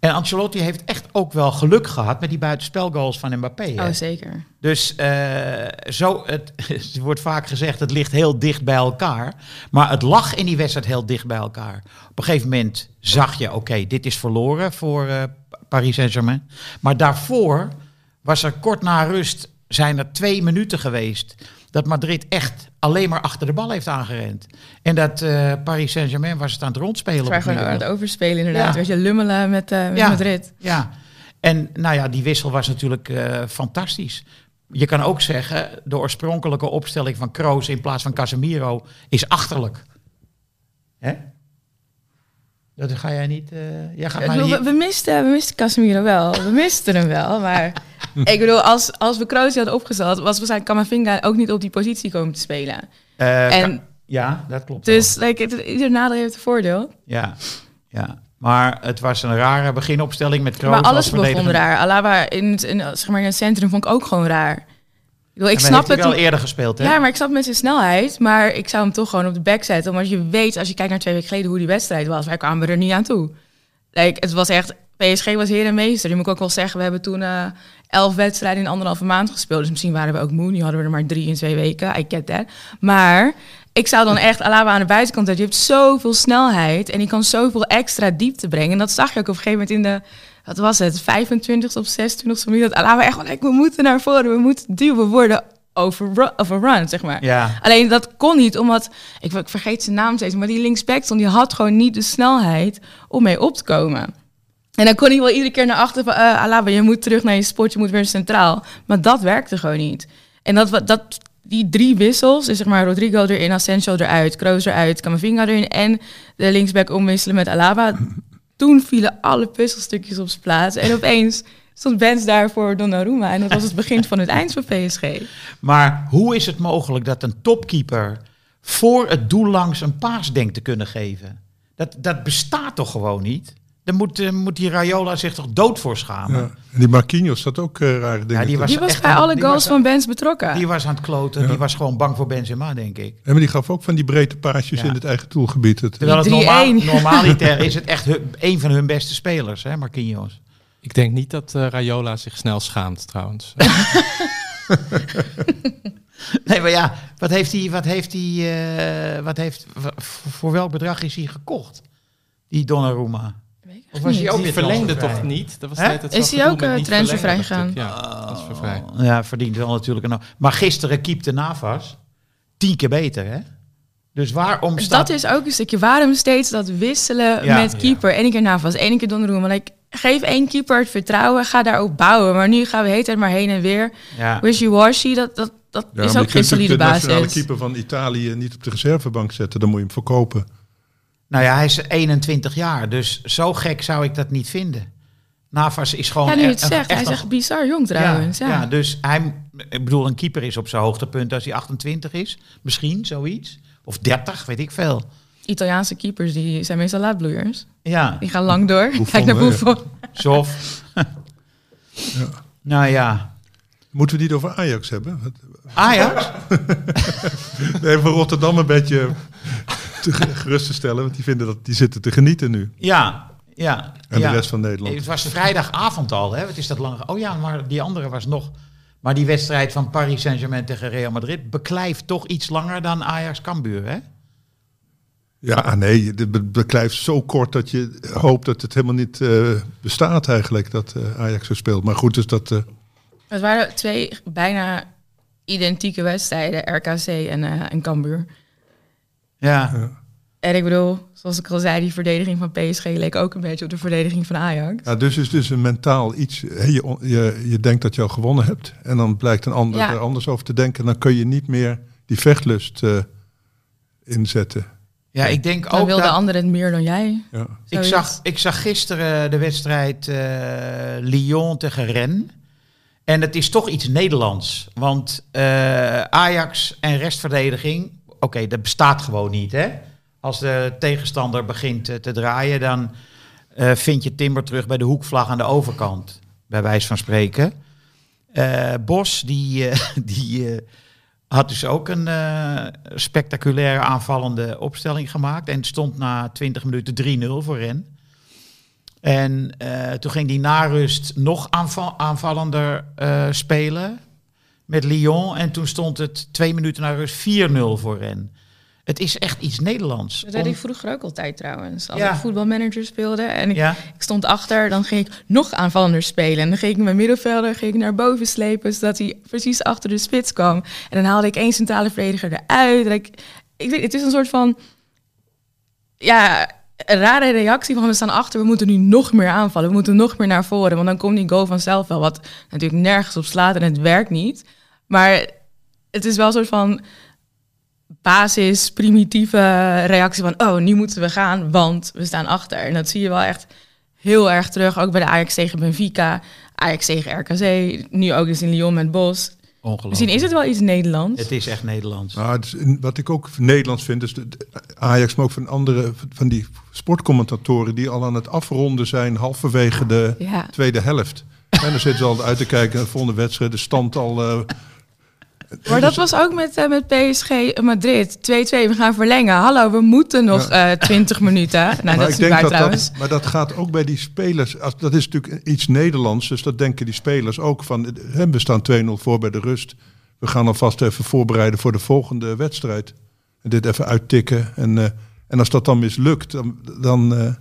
En Ancelotti heeft echt ook wel geluk gehad met die buitenspelgoals van Mbappé. hè? Oh, zeker. Dus eh, zo, het, het *laughs* wordt vaak gezegd, het ligt heel dicht bij elkaar. Maar het lag in die wedstrijd heel dicht bij elkaar. Op een gegeven moment zag je, oké, dit is verloren voor eh, Paris Saint-Germain. Maar daarvoor was er kort na rust, zijn er twee minuten geweest... dat Madrid echt alleen maar achter de bal heeft aangerend. En dat eh, Paris Saint-Germain was het aan het rondspelen. Het gewoon aan het overspelen inderdaad. Ja. Weet je, lummelen met, eh, met Ja. Madrid. Ja, en nou ja, die wissel was natuurlijk eh, fantastisch. Je kan ook zeggen, de oorspronkelijke opstelling van Kroos in plaats van Casemiro is achterlijk. Hè? Dat ga jij niet... jij gaat maar we, we misten, we misten Casemiro wel. We misten hem wel. Maar *laughs* *laughs* ik bedoel, als, als we Kroos hadden opgesteld, was waarschijnlijk Camavinga ook niet op die positie komen te spelen. Eh, en- ja, dat klopt. Dus like, het, ieder nadeel heeft een voordeel. Ja, ja. Maar het was een rare beginopstelling met Kroos maar alles begon raar. Alaba in het, in, zeg maar, in het centrum vond ik ook gewoon raar. Ik, bedoel, ik snap het. wel eerder gespeeld, hè? Ja, maar ik snap met zijn snelheid. Maar ik zou hem toch gewoon op de back zetten. Omdat je weet, als je kijkt naar twee weken geleden, hoe die wedstrijd was. Wij kwamen er niet aan toe. Like, het was echt... PSG was heer en meester. Die moet ik ook wel zeggen. We hebben toen eh, elf wedstrijden in anderhalve maand gespeeld. Dus misschien waren we ook moe. Nu hadden we er maar drie in twee weken. I get that. Maar ik zou dan echt Alaba aan de buitenkant zetten. Je hebt zoveel snelheid. En die kan zoveel extra diepte brengen. En dat zag je ook op een gegeven moment in de... Wat was het? 25 of 26 minuut. Dat Alaba echt wel... we moeten naar voren. We moeten duwen. We worden overrun, overrun zeg maar. Ja. Alleen dat kon niet, omdat... Ik, ik vergeet zijn naam steeds, maar die linksback stond... die had gewoon niet de snelheid om mee op te komen. En dan kon hij wel iedere keer naar achter van... eh Alaba, je moet terug naar je sport, je moet weer centraal. Maar dat werkte gewoon niet. En dat, dat, die drie wissels, dus zeg maar Rodrigo erin, Asensio eruit... Kroos eruit, Camavinga erin... en de linksback omwisselen met Alaba... toen vielen alle puzzelstukjes op zijn plaats. En opeens stond Benz daar voor Donnarumma. En dat was het begin van het eind van PSG. Maar hoe is het mogelijk dat een topkeeper voor het doel langs een paas denkt te kunnen geven? Dat, dat bestaat toch gewoon niet? Daar moet, eh, moet die Rayola zich toch dood voor schamen? Ja. En die Marquinhos had ook eh, rare dingen. Ja, die was Die was bij aan- alle goals van Benz betrokken. Die was aan het kloten. Die was gewoon bang voor Benzema, denk ik. Ja, maar die gaf ook van die breedte paasjes Ja. in het eigen doelgebied. Het, Terwijl het 3-1. normaal, normaliter is het echt hun- een van hun beste spelers, hè, Marquinhos. Ik denk niet dat eh, Rayola zich snel schaamt trouwens. *laughs* Nee, maar ja, wat heeft hij, wat heeft hij, eh, wat heeft, voor welk bedrag is hij gekocht? Die Donnarumma. Of was hij ook Die verlengde toch niet? Dat was Hè? Is hij ook, niet transfervrij ik. Ja, transfervrij. Ja, verdient wel natuurlijk een... Maar gisteren keepte Navas tien keer beter, hè? Dus waarom Dus staat... dat is ook een stukje. Waarom steeds dat wisselen Ja. met keeper? Eén keer Navas, één keer Donnarumma. Like, geef één keeper het vertrouwen, ga daarop bouwen. Maar nu gaan we hele tijd maar heen en weer. Ja. Wishy-washy, dat, dat, dat Ja, is ook je geen solide natuurlijk de nationale basis. keeper van Italië niet op de reservebank zetten. Dan moet je hem verkopen. Nou ja, hij is 21 jaar, dus zo gek zou ik dat niet vinden. Navas is gewoon... Ja, nu echt- het zegt, hij echt is een echt bizar jong trouwens. Ja, Ja, ja, dus hij, ik bedoel, een keeper is op zijn hoogtepunt als hij 28 is. Misschien zoiets. Of 30, weet ik veel. Italiaanse keepers die zijn meestal laadbloeiers. Ja, Die gaan lang door. Buffon, *laughs* Kijk naar? Buffon. Sof. *laughs* Nou ja. Moeten we die over Ajax hebben? Ajax? *laughs* Even Rotterdam een beetje te gerust te stellen. Want die, vinden dat, die zitten te genieten nu. Ja, ja. En ja. de rest van Nederland. Het was vrijdagavond al, hè? Wat is dat lang? Oh ja, maar die andere was nog. Maar die wedstrijd van Paris Saint-Germain tegen Real Madrid beklijft toch iets langer dan Ajax Cambuur, hè? Ja, ah, nee, het be- beklijft zo kort dat je hoopt dat het helemaal niet eh, bestaat eigenlijk. Dat eh, Ajax zo speelt. Maar goed, dus dat... eh, Het waren twee bijna identieke wedstrijden, RKC en, eh en Cambuur. Ja. En ik bedoel, zoals ik al zei, die verdediging van PSG leek ook een beetje op de verdediging van Ajax. Ja, dus is dus een mentaal iets. je, je, je denkt dat je al gewonnen hebt. En dan blijkt een ander Ja. er anders over te denken. Dan kun je niet meer die vechtlust eh, inzetten. Ja, ik denk Dan ook wil de dat... ander het meer dan jij. Ja. Ik zag, ik zag gisteren de wedstrijd eh, Lyon tegen Rennes. En het is toch iets Nederlands. Want eh, Ajax en restverdediging, oké, dat bestaat gewoon niet. Hè? Als de tegenstander begint eh, te draaien, dan eh, vind je Timber terug bij de hoekvlag aan de overkant. Bij wijze van spreken. Eh, Bos, die, *laughs* die had dus ook een spectaculaire aanvallende opstelling gemaakt. En stond na 20 minuten 3-0 voor Ren. En toen ging die na rust nog aanval aanvallender spelen met Lyon. En toen stond het twee minuten na rust 4-0 voor Ren. Het is echt iets Nederlands. Dat deed ik vroeger ook altijd trouwens. Als ja. ik voetbalmanager speelde en ik, ja. ik, stond achter, dan ging ik nog aanvallender spelen. En dan ging ik mijn middenvelder ging ik naar boven slepen, zodat hij precies achter de spits kwam. En dan haalde ik één centrale verdediger eruit. Ik, ik weet, het is een soort van... Ja, een rare reactie van we staan achter, we moeten nu nog meer aanvallen. We moeten nog meer naar voren, want dan komt die goal vanzelf wel. Wat natuurlijk nergens op slaat en het werkt niet. Maar het is wel een soort van basis, primitieve reactie van... oh, nu moeten we gaan, want we staan achter. En dat zie je wel echt heel erg terug. Ook bij de Ajax tegen Benfica, Ajax tegen RKC... nu ook dus in Lyon met Bos. Misschien is het wel iets Nederlands. Het is echt Nederlands. Nou, is, wat ik ook Nederlands vind, is de, Ajax, maar ook van andere van die sportcommentatoren die al aan het afronden zijn halverwege de tweede helft. En dan zitten ze al uit te kijken naar de volgende wedstrijd, de stand al uh, maar dat was ook met, uh, met PSG Madrid. 2-2, we gaan verlengen. Hallo, we moeten nog ja. uh, eh, 20 minuten. Nou, *laughs* maar dat is ik denk dat trouwens. Dat, maar dat gaat ook bij die spelers. Als, dat is natuurlijk iets Nederlands. Dus dat denken die spelers ook van. We staan 2-0 voor bij de rust. We gaan alvast even voorbereiden voor de volgende wedstrijd. En dit even uittikken. En, uh, en als dat dan mislukt, dan. dan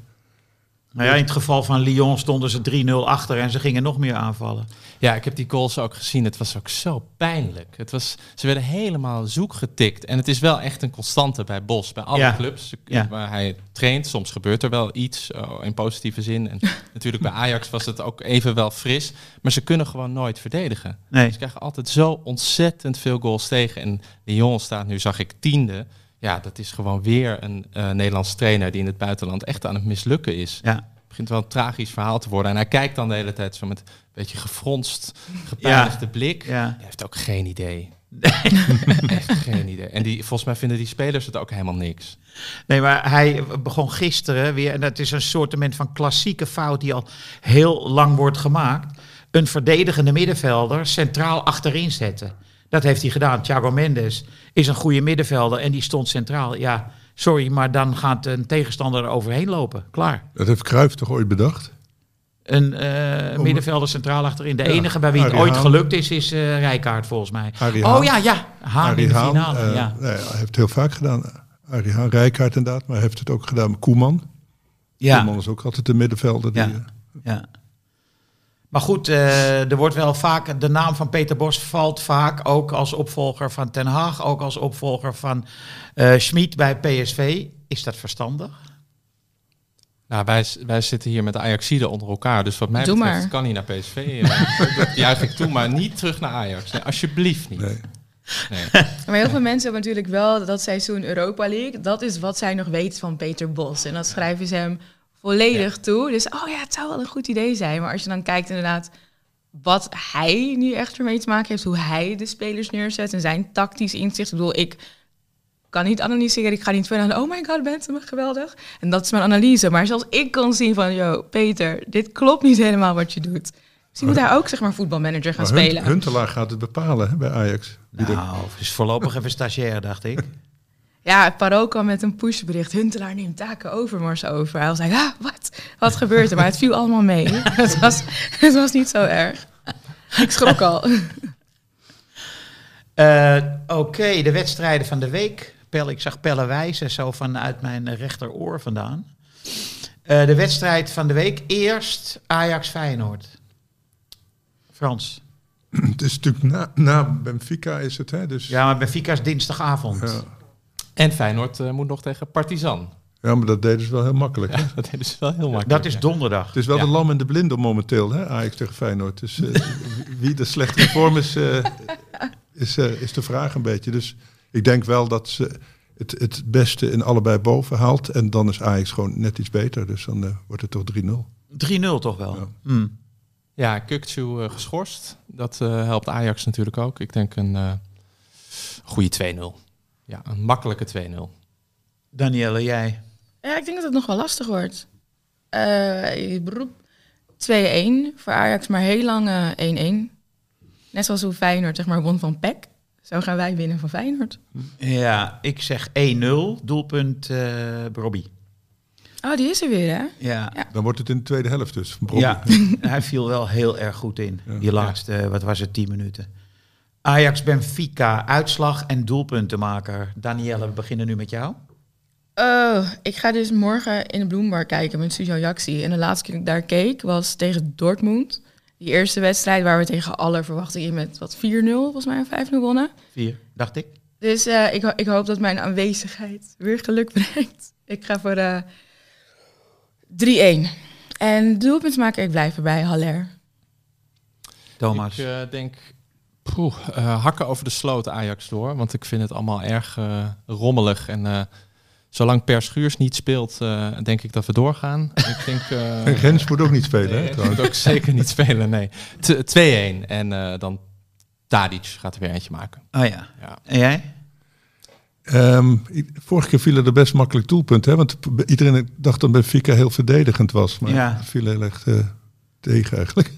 nou ja, in het geval van Lyon stonden ze 3-0 achter en ze gingen nog meer aanvallen. Ja, ik heb die goals ook gezien. Het was ook zo pijnlijk. Het was, ze werden helemaal zoek getikt. En het is wel echt een constante bij Bos, bij alle clubs ja. waar hij traint. Soms gebeurt er wel iets oh, in positieve zin. En *laughs* natuurlijk bij Ajax was het ook even wel fris. Maar ze kunnen gewoon nooit verdedigen. Nee. Ze krijgen altijd zo ontzettend veel goals tegen. En Lyon staat nu, zag ik, tiende. Ja, dat is gewoon weer een uh, Nederlandse trainer die in het buitenland echt aan het mislukken is. Ja. Het begint wel een tragisch verhaal te worden. En hij kijkt dan de hele tijd zo met een beetje gefronst, gepijnigde blik. Ja. Hij heeft ook geen idee. Echt geen idee. En die, volgens mij vinden die spelers het ook helemaal niks. Nee, maar hij begon gisteren weer, en dat is een soort van klassieke fout die al heel lang wordt gemaakt. Een verdedigende middenvelder centraal achterin zetten. Dat heeft hij gedaan. Thiago Mendes is een goede middenvelder en die stond centraal. Ja, sorry, maar dan gaat een tegenstander er overheen lopen. Klaar. Dat heeft Cruijff toch ooit bedacht? Een uh, middenvelder centraal achterin. De enige bij wie het ooit gelukt is, is uh, Rijkaard volgens mij. oh ja, ja. Haan in de finale. Uh, ja. Nee, hij heeft het heel vaak gedaan. Haan, Rijkaard inderdaad. Maar hij heeft het ook gedaan met Koeman. Ja. Koeman is ook altijd de middenvelder. Die, ja. ja. Maar goed, uh, er wordt wel vaak, de naam van Peter Bos valt vaak ook als opvolger van Ten Haag, ook als opvolger van uh, Schmid bij PSV. Is dat verstandig? Nou, wij, wij zitten hier met de Ajaxide onder elkaar, dus wat mij Doe betreft maar. kan hij naar PSV. dat juich ik toe, maar niet terug naar Ajax. Nee, alsjeblieft niet. Nee. Nee. *laughs* maar heel veel mensen hebben natuurlijk wel dat seizoen Europa League. Dat is wat zij nog weten van Peter Bos. En dat schrijven ze hem volledig toe. Dus oh ja, het zou wel een goed idee zijn. Maar als je dan kijkt inderdaad wat hij nu echt ermee te maken heeft, hoe hij de spelers neerzet en zijn tactisch inzicht. Ik bedoel, ik kan niet analyseren, ik ga niet verder oh my god, bent me geweldig. En dat is mijn analyse. Maar zelfs ik kan zien van, yo, Peter, dit klopt niet helemaal wat je doet. Misschien moet hij ook zeg maar voetbalmanager gaan spelen. Huntelaar gaat het bepalen bij Ajax. Nou, is voorlopig even stagiair, dacht ik. Ja, Parool kwam met een pushbericht. Huntelaar neemt taken over over. Hij was like, ah, wat? Wat gebeurt er? Maar het viel allemaal mee. *laughs* het, was, het was niet zo erg. Ik schrok al. Uh, *laughs* Oké, de wedstrijden van de week. Pel, ik zag Pelle wijzen zo vanuit mijn rechteroor vandaan. Uh, de wedstrijd van de week. Eerst Ajax-Feyenoord. Frans. *clears throat* Het is natuurlijk na, na Benfica is het, hè? Dus... Ja, maar Benfica is dinsdagavond. Ja. En Feyenoord uh, moet nog tegen Partizan. Ja, maar dat deden ze wel heel makkelijk. Hè? dat deden ze wel heel makkelijk. Dat is donderdag. Het is wel de lam en de blinde momenteel, hè, Ajax tegen Feyenoord. Dus uh, *laughs* wie de slechte vorm is, uh, is, is de vraag een beetje. Dus ik denk wel dat ze het, het beste in allebei boven haalt. En dan is Ajax gewoon net iets beter. Dus dan wordt het toch 3-0. 3-0 toch wel? Ja, mm. ja Kukcu geschorst. Dat helpt Ajax natuurlijk ook. Ik denk een goede 2-0. Ja, een makkelijke 2-0. Danielle, jij? Ja, ik denk dat het nog wel lastig wordt. Uh, 2-1 voor Ajax, maar heel lang 1-1. Net zoals hoe Feyenoord zeg maar, won van PEC. Zo gaan wij winnen van Feyenoord. Ja, ik zeg 1-0. Doelpunt uh, Robbie. Oh, die is er weer, hè? Ja. Ja. Dan wordt het in de tweede helft dus. van Ja, *laughs* hij viel wel heel erg goed in. Ja. Die laatste, wat was het, 10 minuten. Ajax Benfica, uitslag en doelpuntenmaker. Danielle, we beginnen nu met jou. Oh, ik ga dus morgen in de Bloembar kijken met Studio Jaxi. En de laatste keer dat ik daar keek was tegen Dortmund. Die eerste wedstrijd waar we tegen alle verwachtingen met wat 4-0 volgens mij of 5-0 wonnen. 4, dacht ik. Dus eh, ik, ho- ik hoop dat mijn aanwezigheid weer geluk *laughs* brengt. Ik ga voor de 3-1. En doelpuntsmaker, ik blijf erbij, Haller. Thomas. Ik eh, denk, poeh, eh, hakken over de sloot Ajax door. Want ik vind het allemaal erg eh, rommelig. En eh, zolang Per Schuurs niet speelt, eh, denk ik dat we doorgaan. *laughs* ik denk... eh, En Rens moet ook niet spelen, hè, Nee, trouwens. moet ook zeker niet spelen, nee. T- 2-1 en eh, dan Tadic gaat er weer eentje maken. Oh ja. Ja. En jij? Ehm, vorige keer vielen er best makkelijk doelpunten, hè? Want iedereen dacht dat Benfica heel verdedigend was. Maar Ja. viel heel erg eh, tegen eigenlijk.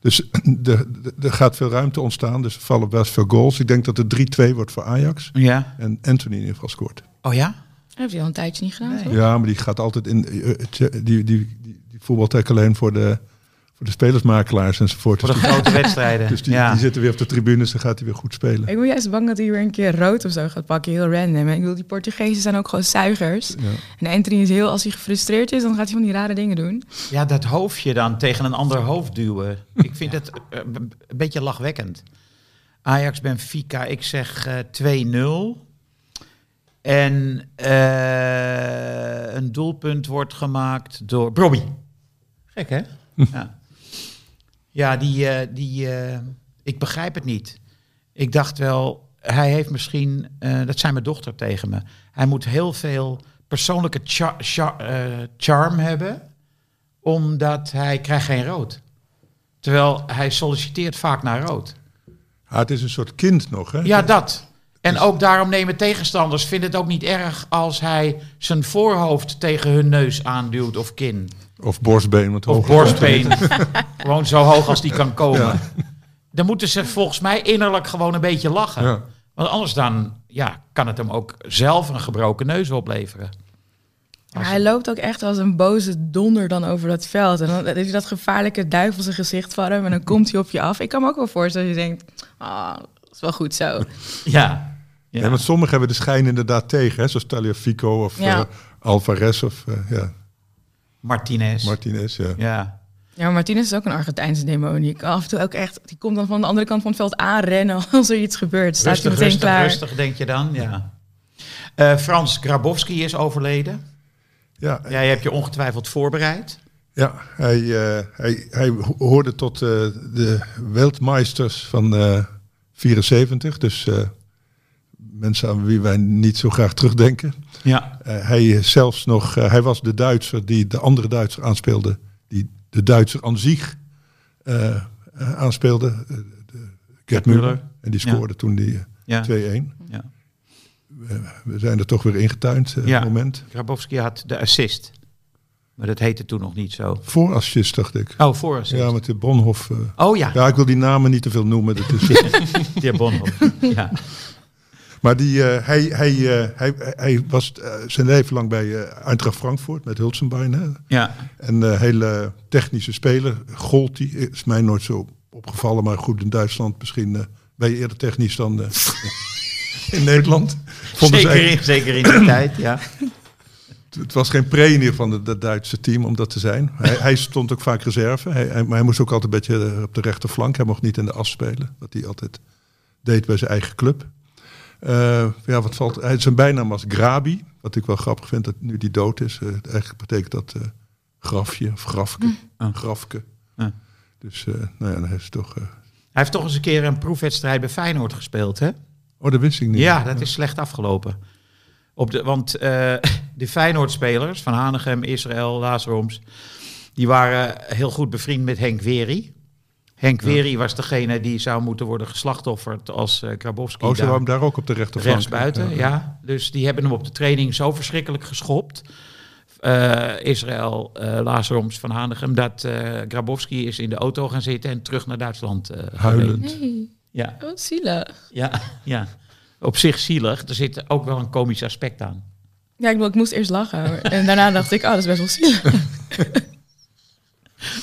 Dus *clears throat* er gaat veel ruimte ontstaan, dus er vallen best veel goals. Ik denk dat het 3-2 wordt voor Ajax. Ja. En Anthony in ieder geval scoort. Oh ja? Dat heeft hij al een tijdje niet gedaan, Nee. toch? Ja, maar die gaat altijd in. eh, eh, Die, die, die, die voetbalt eigenlijk alleen voor de, voor de spelersmakelaars enzovoort. Voor Dus de die, grote wedstrijden. *laughs* dus die, ja. die zitten weer op de tribunes, dan gaat hij weer goed spelen. Ik ben juist bang dat hij weer een keer rood of zo gaat pakken, heel random. En ik bedoel, die Portugezen zijn ook gewoon zuigers. Ja. En Anthony is heel, als hij gefrustreerd is, dan gaat hij van die rare dingen doen. ja, dat hoofdje dan tegen een ander hoofd duwen. Ik vind het eh, een beetje lachwekkend. Ajax Benfica, ik zeg eh 2-0. En eh, een doelpunt wordt gemaakt door Bobby. Gek, hè? ja. Ja, die, eh, die eh, ik begrijp het niet. Ik dacht wel, hij heeft misschien, eh, dat zei mijn dochter tegen me, hij moet heel veel persoonlijke cha- cha- charm hebben, omdat hij krijgt geen rood. Terwijl hij solliciteert vaak naar rood. Ah, het is een soort kind nog, hè? Ja, dat. En ook daarom nemen tegenstanders vinden het ook niet erg als hij zijn voorhoofd tegen hun neus aanduwt of kin. Of borstbeen. Want Of borstbeen. *laughs* gewoon zo hoog als die kan komen. Ja. Dan moeten ze volgens mij innerlijk gewoon een beetje lachen. Ja. Want anders dan ja, kan het hem ook zelf een gebroken neus opleveren. Hij loopt ook echt als een boze donder dan over dat veld. En dan heeft hij dat gevaarlijke duivelse gezicht van hem. En dan komt hij op je af. Ik kan me ook wel voorstellen dat je denkt, ah, dat is wel goed zo. Ja. Ja. ja. want sommigen hebben de schijn inderdaad tegen, hè? zoals Taliafico of Ja. eh, Alvarez of eh, ja, Martinez. Martinez. Ja. ja. Ja, maar Martinez is ook een Argentijnse demonie. Ik kan af en toe ook echt, die komt dan van de andere kant van het veld aanrennen *laughs* als er iets gebeurt. Staat Rustig, hij meteen rustig, klaar. rustig, denk je dan. Ja. Eh, Frans Grabowski is overleden. Ja, Jij hebt je ongetwijfeld voorbereid. ja hij, eh, hij, hij ho- hoorde tot eh, de Weltmeisters van eh 74. Dus eh, mensen aan wie wij niet zo graag terugdenken. Ja. Eh, hij is zelfs nog, eh, hij was de Duitser die de andere Duitser aanspeelde, die de Duitser aan zich eh, aanspeelde, de, Gerd Müller. En die Ja. scoorde toen die eh, Ja. 2-1. ja. We zijn er toch weer ingetuind, eh Ja. moment. Grabowski had de assist. Maar dat heette toen nog niet zo. Voor assist, dacht ik. Oh, voor assist. Ja, met de Bonhoff. eh. Oh ja, ja, ik wil die namen niet te veel noemen. Dat is, *laughs* de heer Bonhoff. ja. *laughs* maar die, eh, hij, hij, eh, hij, hij was eh, zijn leven lang bij Eintracht Frankfurt met Hulsenbein. Hè? ja. Een hele technische speler. Gold, die is mij nooit zo opgevallen. Maar goed, in Duitsland misschien ben je eerder technisch dan *laughs* in Nederland. Vonden Zeker, in, zeker in die tijd, ja. het was geen pre in ieder geval van het Duitse team om dat te zijn. Hij, hij stond ook vaak reserve. Hij, hij- maar hij moest ook altijd een beetje op de rechterflank. Hij mocht niet in de as spelen. Wat hij altijd deed bij zijn eigen club. Eh, ja, wat valt, hij, zijn bijnaam was Grabi. Wat ik wel grappig vind, dat nu die dood is. eh, eigenlijk betekent dat eh, grafje of grafke. Ah. Grafke. Ja. Dus uh, nou ja, dan heeft toch... Uh... Hij heeft toch eens een keer een proefwedstrijd bij Feyenoord gespeeld, hè? Oh, dat wist ik niet. Ja, dat is slecht afgelopen. Op de, want uh, *laughs* de Feyenoord-spelers van Hanegem, Israël, Laasroms... die waren heel goed bevriend met Henk Weri. Henk ja. Weri was degene die zou moeten worden geslachtofferd als uh, Grabowski. Oh, ze daar, hem daar ook op de rechterflank? Rechtsbuiten, ja, ja. Dus die hebben hem op de training zo verschrikkelijk geschopt... Uh, Israël, uh, Lazaroms van Hanegem, dat uh, Grabowski is in de auto gaan zitten en terug naar Duitsland uh, Huilend. Nee. Ja, Oh, zielig. ja, *laughs* ja. Op zich zielig. Er zit ook wel een komisch aspect aan. Ja, ik, bedoel, ik moest eerst lachen. En daarna dacht ik, oh, dat is best wel zielig. *laughs*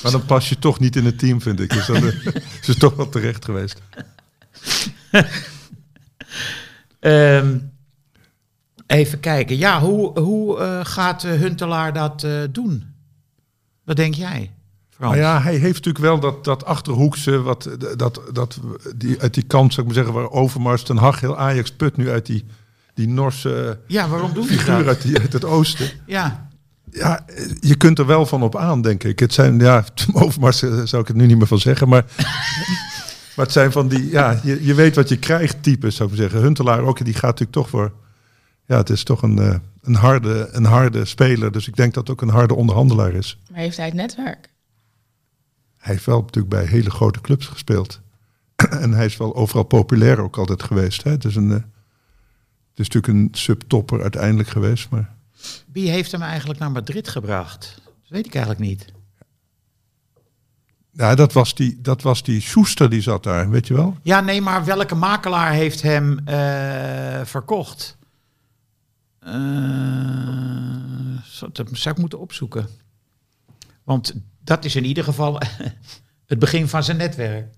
Maar dan pas je toch niet in het team, vind ik. Dus dat eh, is toch wel terecht geweest. *laughs* Ehm, even kijken. Ja, hoe, hoe eh, gaat eh, Huntelaar dat doen? Wat denk jij, Frans? Maar ja, hij heeft natuurlijk wel dat, dat achterhoekse, wat, dat, dat, die, uit die kant, zou ik maar zeggen, waar Overmars, Ten Hag, heel Ajax put nu uit die, die Norse Ja, waarom doe je figuur uit, die, uit het oosten. Ja, Ja, je kunt er wel van op aan, denk ik. Het zijn, ja, *laughs* Overmars eh, zou ik het nu niet meer van zeggen, maar... *laughs* maar het zijn van die, ja, je, je weet wat je krijgt types, zou ik zeggen. Huntelaar ook, die gaat natuurlijk toch voor... Ja, het is toch een, eh, een, harde, een harde speler. Dus ik denk dat het ook een harde onderhandelaar is. Maar heeft hij het netwerk? Hij heeft wel natuurlijk bij hele grote clubs gespeeld. *clears throat* en hij is wel overal populair ook altijd geweest. Hè? Het, is een, eh, het is natuurlijk een subtopper uiteindelijk geweest. Maar wie heeft hem eigenlijk naar Madrid gebracht? Dat weet ik eigenlijk niet. ja, dat was die, dat was die Schuster die zat daar, weet je wel? Ja, nee, maar welke makelaar heeft hem eh, verkocht? Eh, dat zou ik moeten opzoeken. Want dat is in ieder geval *laughs* het begin van zijn netwerk.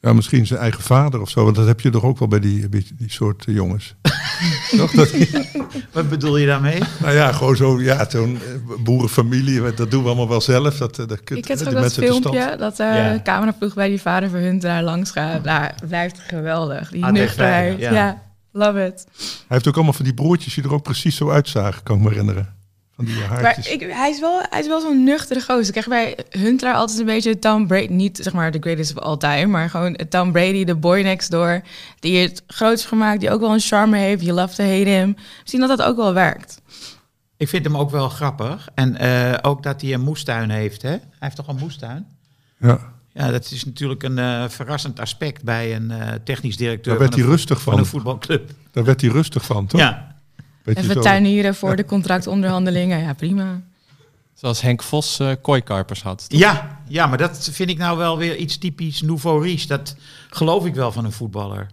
Ja, misschien zijn eigen vader of zo. Want dat heb je toch ook wel bij die, die soort eh, jongens. *laughs* toch? Dat, Wat bedoel je daarmee? nou ja, gewoon zo, ja, zo'n eh, boerenfamilie. Dat doen we allemaal wel zelf. Dat, eh, dat, Ik heb ook dat filmpje dat de Ja. cameraploeg bij die vader van hun daar langs gaat. Nou, blijft geweldig. Die nuchterheid. Ja. ja. love it. Hij heeft ook allemaal van die broertjes die er ook precies zo uitzagen, kan ik me herinneren. Van die Maar ik, hij is wel, hij is wel zo'n nuchtere gozer. Ik krijg bij Huntelaar altijd een beetje Tom Brady, niet zeg maar de greatest of all time, maar gewoon Tom Brady, de boy next door, die het groot heeft gemaakt, die ook wel een charme heeft. You love to hate him. Misschien dat dat ook wel werkt. Ik vind hem ook wel grappig. En eh, ook dat hij een moestuin heeft. Hè? Hij heeft toch een moestuin? Ja, Ja, dat is natuurlijk een eh, verrassend aspect bij een eh, technisch directeur daar werd van, hij een, rustig van een voetbalclub. Daar werd hij rustig van, toch? Ja, Even zo. tuinieren voor de contractonderhandelingen. Ja, prima. Zoals Henk Vos eh kooikarpers had. ja, ja, maar dat vind ik nou wel weer iets typisch nouveau riche. Dat geloof ik wel van een voetballer.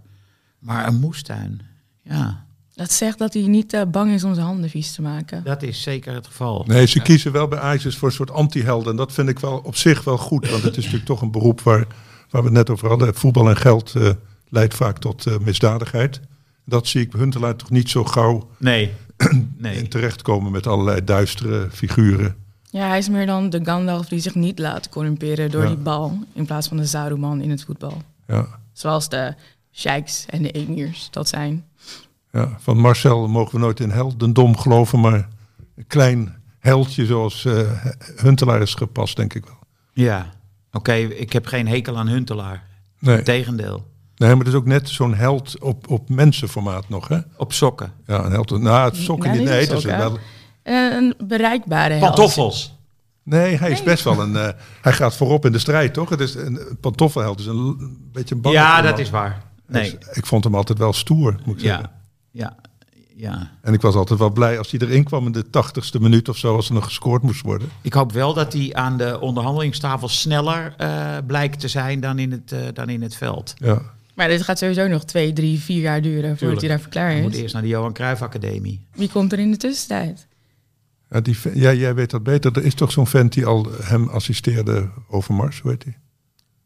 Maar een moestuin, ja, Dat zegt dat hij niet eh, bang is om zijn handen vies te maken. dat is zeker het geval. Nee, ze kiezen wel bij Ajax voor een soort anti-helden. En dat vind ik wel op zich wel goed. Want het is natuurlijk toch een beroep waar, waar we het net over hadden. Voetbal en geld eh, leidt vaak tot eh, misdadigheid. Dat zie ik bij Huntelaar toch niet zo gauw Nee, *clears throat* in nee. terechtkomen met allerlei duistere figuren. Ja, hij is meer dan de Gandalf die zich niet laat corrumperen door Ja. die bal. In plaats van de Saruman in het voetbal. Ja. Zoals de sheiks en de emirs dat zijn. Ja, van Marcel mogen we nooit in heldendom geloven, maar een klein heldje zoals eh, Huntelaar is gepast, denk ik wel. Ja, oké, ik heb geen hekel aan Huntelaar. Nee, Integendeel, nee maar het is ook net zo'n held op, op mensenformaat nog, hè? op sokken. Ja, een held. Nou, het sokken Ja, niet. Nee, het is wel. Eh, een bereikbare held. Pantoffels. Nee, hij is best wel een. eh, hij gaat voorop in de strijd, toch? Het is een, een pantoffelheld, is een, beetje een bange Ja, dat is waar. Nee, Dus ik vond hem altijd wel stoer, moet ik zeggen. ja, ja, ja. En ik was altijd wel blij als hij erin kwam in de tachtigste minuut of zo, als er nog gescoord moest worden. Ik hoop wel dat hij aan de onderhandelingstafel sneller eh, blijkt te zijn dan in het, eh, dan in het veld. Ja. Maar dit gaat sowieso nog twee, drie, vier jaar duren voordat Tuurlijk. hij daarvoor klaar Hij moet is. eerst naar de Johan Cruijff Academie. Wie komt er in de tussentijd? Ja, die, ja, jij weet dat beter. Er is toch zo'n vent die al hem assisteerde over Mars, hoe heet hij?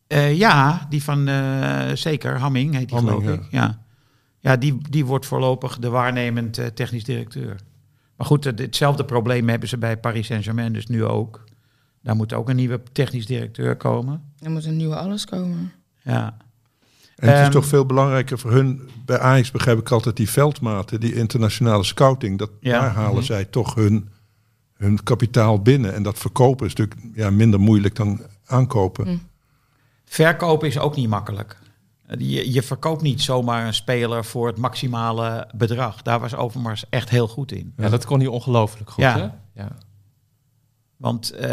Eh, ja, die van eh, zeker, Hamming heet die Hamming, geloof ik. Ja, ja die, die wordt voorlopig de waarnemend eh, technisch directeur. Maar goed, het- hetzelfde probleem hebben ze bij Paris Saint-Germain dus nu ook. Daar moet ook een nieuwe technisch directeur komen. Er moet een nieuwe alles komen. Ja, En het is Ehm, toch veel belangrijker voor hun, bij Ajax begrijp ik altijd die veldmaten, die internationale scouting, dat Ja. daar halen Mhm. zij toch hun, hun kapitaal binnen. En dat verkopen is natuurlijk ja, minder moeilijk dan aankopen. Mm. verkopen is ook niet makkelijk. Je, je verkoopt niet zomaar een speler voor het maximale bedrag. Daar was Overmars echt heel goed in. Ja, dat kon hij ongelooflijk goed. Ja. Hè? Ja. Want, eh,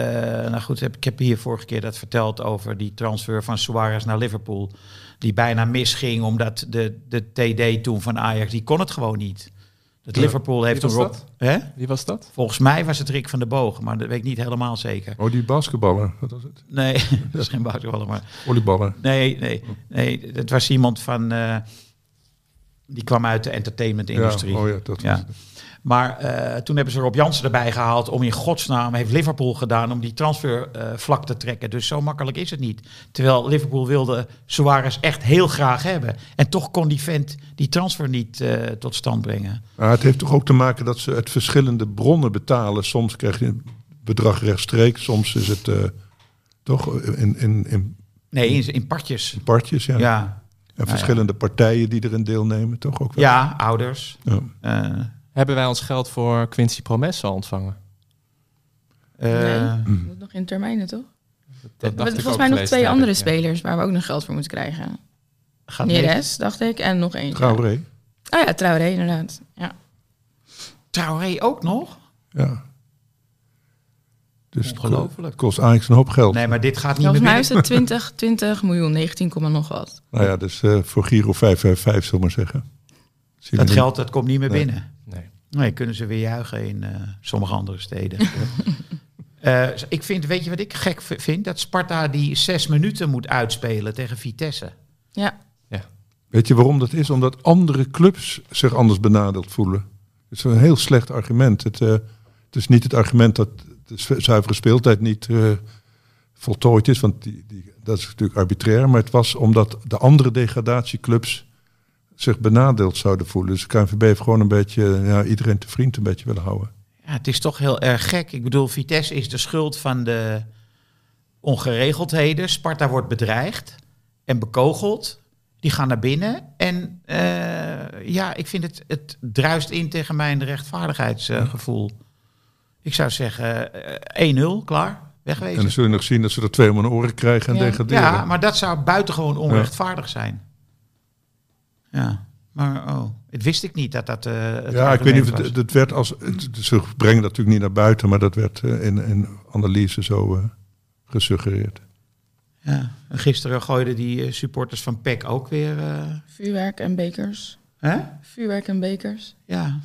nou goed, heb- ik heb hier vorige keer dat verteld over die transfer van Suarez naar Liverpool. Die bijna misging omdat de, de TD toen van Ajax, die kon het gewoon niet. Dat Ja. Liverpool heeft was Rob... dat? Hè? Wie was dat? Volgens mij was het Rick van der Boog, maar dat weet ik niet helemaal zeker. Oh, die basketballer. Wat was het? Nee, *laughs* dat is geen basketballer, maar... Volleyballer. Nee, nee, nee. Het was iemand van... eh, die kwam uit de entertainment-industrie. Ja, oh ja, dat Ja. was het. Maar eh, toen hebben ze Rob Jansen erbij gehaald om in godsnaam heeft Liverpool gedaan om die transfer eh, vlak te trekken. Dus zo makkelijk is het niet. Terwijl Liverpool wilde Suarez echt heel graag hebben. En toch kon die vent die transfer niet eh, tot stand brengen. Maar het heeft toch ook te maken dat ze uit verschillende bronnen betalen. Soms krijg je een bedrag rechtstreeks, soms is het toch in, in, in Nee, in, in partjes. partjes. Ja. Ja. En verschillende partijen die erin deelnemen, toch ook wel. Ja, ouders. Ja. Eh, Hebben wij ons geld voor Quincy Promes al ontvangen? eh, Nee. Dat nog in termijnen, toch? Dat volgens mij nog twee andere ja. spelers waar we ook nog geld voor moeten krijgen. gaat. Neres, dacht ik, en nog één. Traoré. Oh ja, Traoré, inderdaad. Ja. Traoré ook nog? Ja. Dus Ongelooflijk. het kost eigenlijk een hoop geld. Nee, maar dit gaat niet Volgens meer mij is binnen. het 20, 20 miljoen, 19, komma nog wat. Nou ja, dus eh, voor Giro 555, zullen we maar zeggen. Zien Dat geld dat komt niet meer Nee. binnen. Nee. Kunnen ze weer juichen in eh, sommige andere steden. *laughs* Eh, ik vind, weet je wat ik gek vind? Dat Sparta die zes minuten moet uitspelen tegen Vitesse. Ja, Weet je waarom dat is? Omdat andere clubs zich anders benadeeld voelen. Het is een heel slecht argument. Het, eh, het is niet het argument dat de zu- zuivere speeltijd niet eh, voltooid is, want die, die, dat is natuurlijk arbitrair. Maar het was omdat de andere degradatieclubs zich benadeeld zouden voelen. Dus de KNVB heeft gewoon een beetje ja, iedereen te vriend een beetje willen houden. Ja, het is toch heel erg gek. Ik bedoel, Vitesse is de schuld van de ongeregeldheden. Sparta wordt bedreigd en bekogeld. Die gaan naar binnen. En eh, ja, ik vind het, het druist in tegen mijn rechtvaardigheidsgevoel. ik zou zeggen eh, 1-0, klaar, En wegwezen. dan zul je nog zien dat ze er twee om hun oren krijgen en Ja. degraderen. Ja, maar dat zou buitengewoon onrechtvaardig zijn. Ja, maar oh, het wist ik niet dat dat. eh het Ja, ik weet niet of het, het werd als. Het, ze brengen dat natuurlijk niet naar buiten, maar dat werd eh, in, in analyse zo eh, gesuggereerd. Ja, en gisteren gooiden die supporters van PEC ook weer. eh, vuurwerk en bekers. hè? Vuurwerk en bekers. Ja.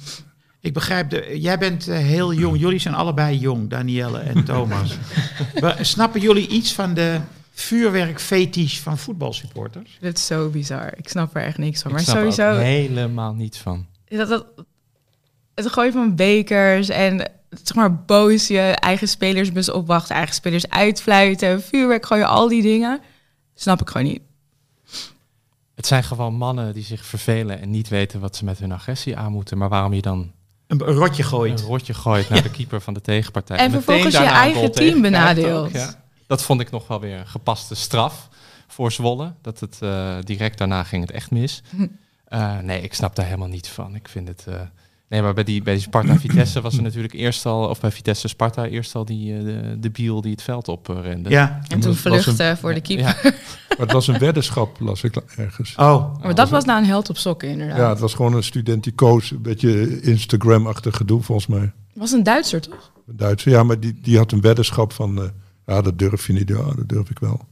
Ik begrijp, de, jij bent heel jong. Jullie zijn allebei jong, Danielle en Thomas. *laughs* Maar snappen jullie iets van de vuurwerkfetisch van voetbalsupporters? Dit is zo bizar. Ik snap er echt niks van. Ik Maar snap er ook sowieso, helemaal niets van. dat, dat, het gooien van bekers en zeg maar boos je eigen spelersbus opwachten, eigen spelers uitfluiten, vuurwerk gooien, al die dingen. Snap ik gewoon niet. Het zijn gewoon mannen die zich vervelen en niet weten wat ze met hun agressie aan moeten. Maar waarom je dan Een rotje gooit. een rotje gooit naar de keeper van de tegenpartij. En meteen vervolgens je eigen team benadeelt. ook, ja. Dat vond ik nog wel weer een gepaste straf voor Zwolle. Dat het eh, direct daarna ging het echt mis. *laughs* Eh, nee, ik snap daar helemaal niet van. Ik vind het. eh, nee, maar bij die, bij die Sparta *coughs* Vitesse was er natuurlijk eerst al, of bij Vitesse Sparta eerst al die eh, de, de biel die het veld op rende. Ja. En toen vluchten voor de keeper. Ja, *laughs* Maar het was een weddenschap, las ik ergens. Oh, Maar dat was nou een held op sokken, inderdaad. Ja, het was gewoon een studenticoos, een beetje Instagram-achtig gedoe volgens mij. Het was een Duitser, toch? Een Duitser, ja, maar die, die had een weddenschap van, eh, ja, dat durf je niet. Ja, dat durf ik wel.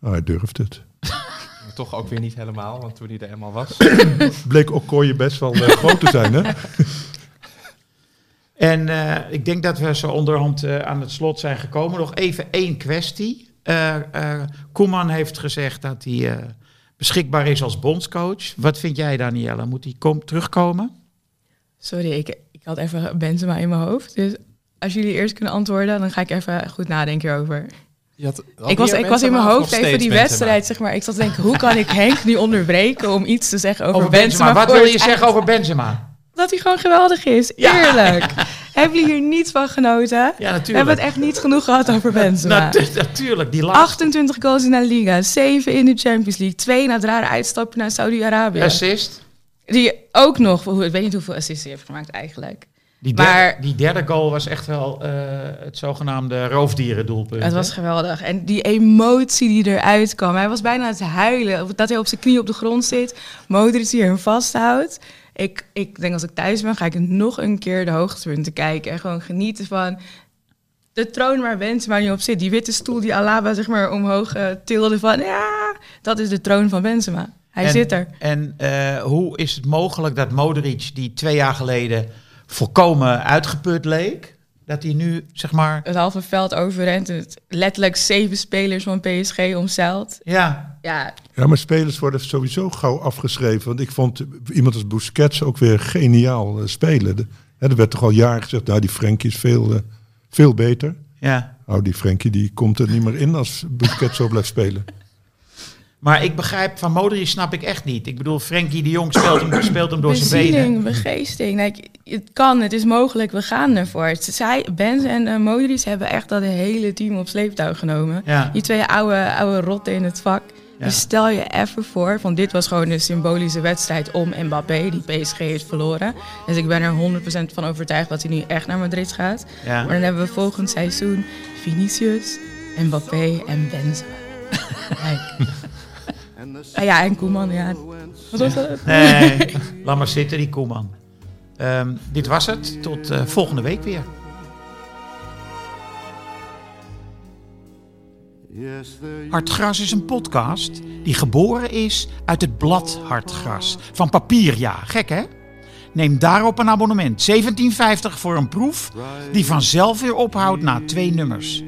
Nou, hij durft het. maar toch ook weer niet helemaal, want toen hij er eenmaal was. *coughs* Bleek Okoye best wel eh, groot te zijn, hè? *laughs* En eh, ik denk dat we zo onderhand eh, aan het slot zijn gekomen. Nog even één kwestie. Eh eh, Koeman heeft gezegd dat hij eh, beschikbaar is als bondscoach. Wat vind jij, Danielle? Moet hij kom terugkomen? Sorry, ik, ik had even Benzema in mijn hoofd. Dus als jullie eerst kunnen antwoorden, dan ga ik even goed nadenken had- had ik was, ik was in mijn of hoofd even die wedstrijd, zeg maar. Ik zat te denken, hoe kan ik Henk nu onderbreken om iets te zeggen over, Over Benzema? Benzema. Wat wil je zeggen over Benzema? Dat hij gewoon geweldig is. Eerlijk. Hebben jullie hier niet van genoten? Ja, We hebben natuurlijk. het echt niet genoeg gehad over Benzema. *laughs* Natu- natuurlijk, die laatste 28 goals in de Liga, 7 in de Champions League, 2 na het rare uitstapje naar Saudi-Arabië. assist. Die ook nog, ik weet niet hoeveel assists hij heeft gemaakt eigenlijk. Die derde, Maar- die derde goal was echt wel eh, het zogenaamde roofdierendoelpunt. Het hè? was geweldig. En die emotie die eruit kwam. Hij was bijna aan het huilen. Dat hij op zijn knie op de grond zit. Modric die hem vasthoudt. Ik, ik denk als ik thuis ben, ga ik nog een keer de hoogtepunten kijken. En gewoon genieten van de troon waar Benzema nu op zit. Die witte stoel die Alaba zeg maar omhoog eh, tilde van... Ja, dat is de troon van Benzema. Hij En- zit er. En eh, hoe is het mogelijk dat Modric, die twee jaar geleden volkomen uitgeput leek, dat hij nu, zeg maar, Het halve veld overrent. Het letterlijk zeven spelers van PSG omzeilt. ja, Ja, Ja, maar spelers worden sowieso gauw afgeschreven. Want ik vond iemand als Busquets ook weer geniaal eh, spelen. De, hè, er werd toch al jaren gezegd, nou die Frenkie is veel, eh, veel beter. ja. Nou, die Frenkie die komt er niet meer in als Busquets zo blijft spelen. Maar ik begrijp, van Modric snap ik echt niet. Ik bedoel, Frenkie de Jong speelt hem, speelt hem door zijn benen. bezieling, begeesting. Nee, het kan, het is mogelijk, we gaan ervoor. Zij, Benz en uh, Modric hebben echt dat hele team op sleeptouw genomen. Ja. Die twee oude, oude rotten in het vak. Ja. Dus stel je even voor, van dit was gewoon een symbolische wedstrijd om Mbappé, die PSG heeft verloren. Dus ik ben er 100% van overtuigd dat hij nu echt naar Madrid gaat. Ja. Maar dan hebben we volgend seizoen Vinicius, Mbappé en Benzema. *laughs* Kijk. Ah ja, en Koeman, ja. Wat was dat? Nee, laat maar zitten, die Koeman. Ehm, dit was het. Tot eh, volgende week weer. Hartgras is een podcast die geboren is uit het blad Hartgras. Van papier, ja. Gek, hè? Neem daarop een abonnement. 17,50 voor een proef die vanzelf weer ophoudt na twee nummers.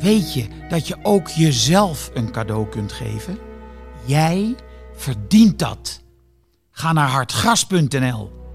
Weet je dat je ook jezelf een cadeau kunt geven? Jij verdient dat. Ga naar hartgras.nl.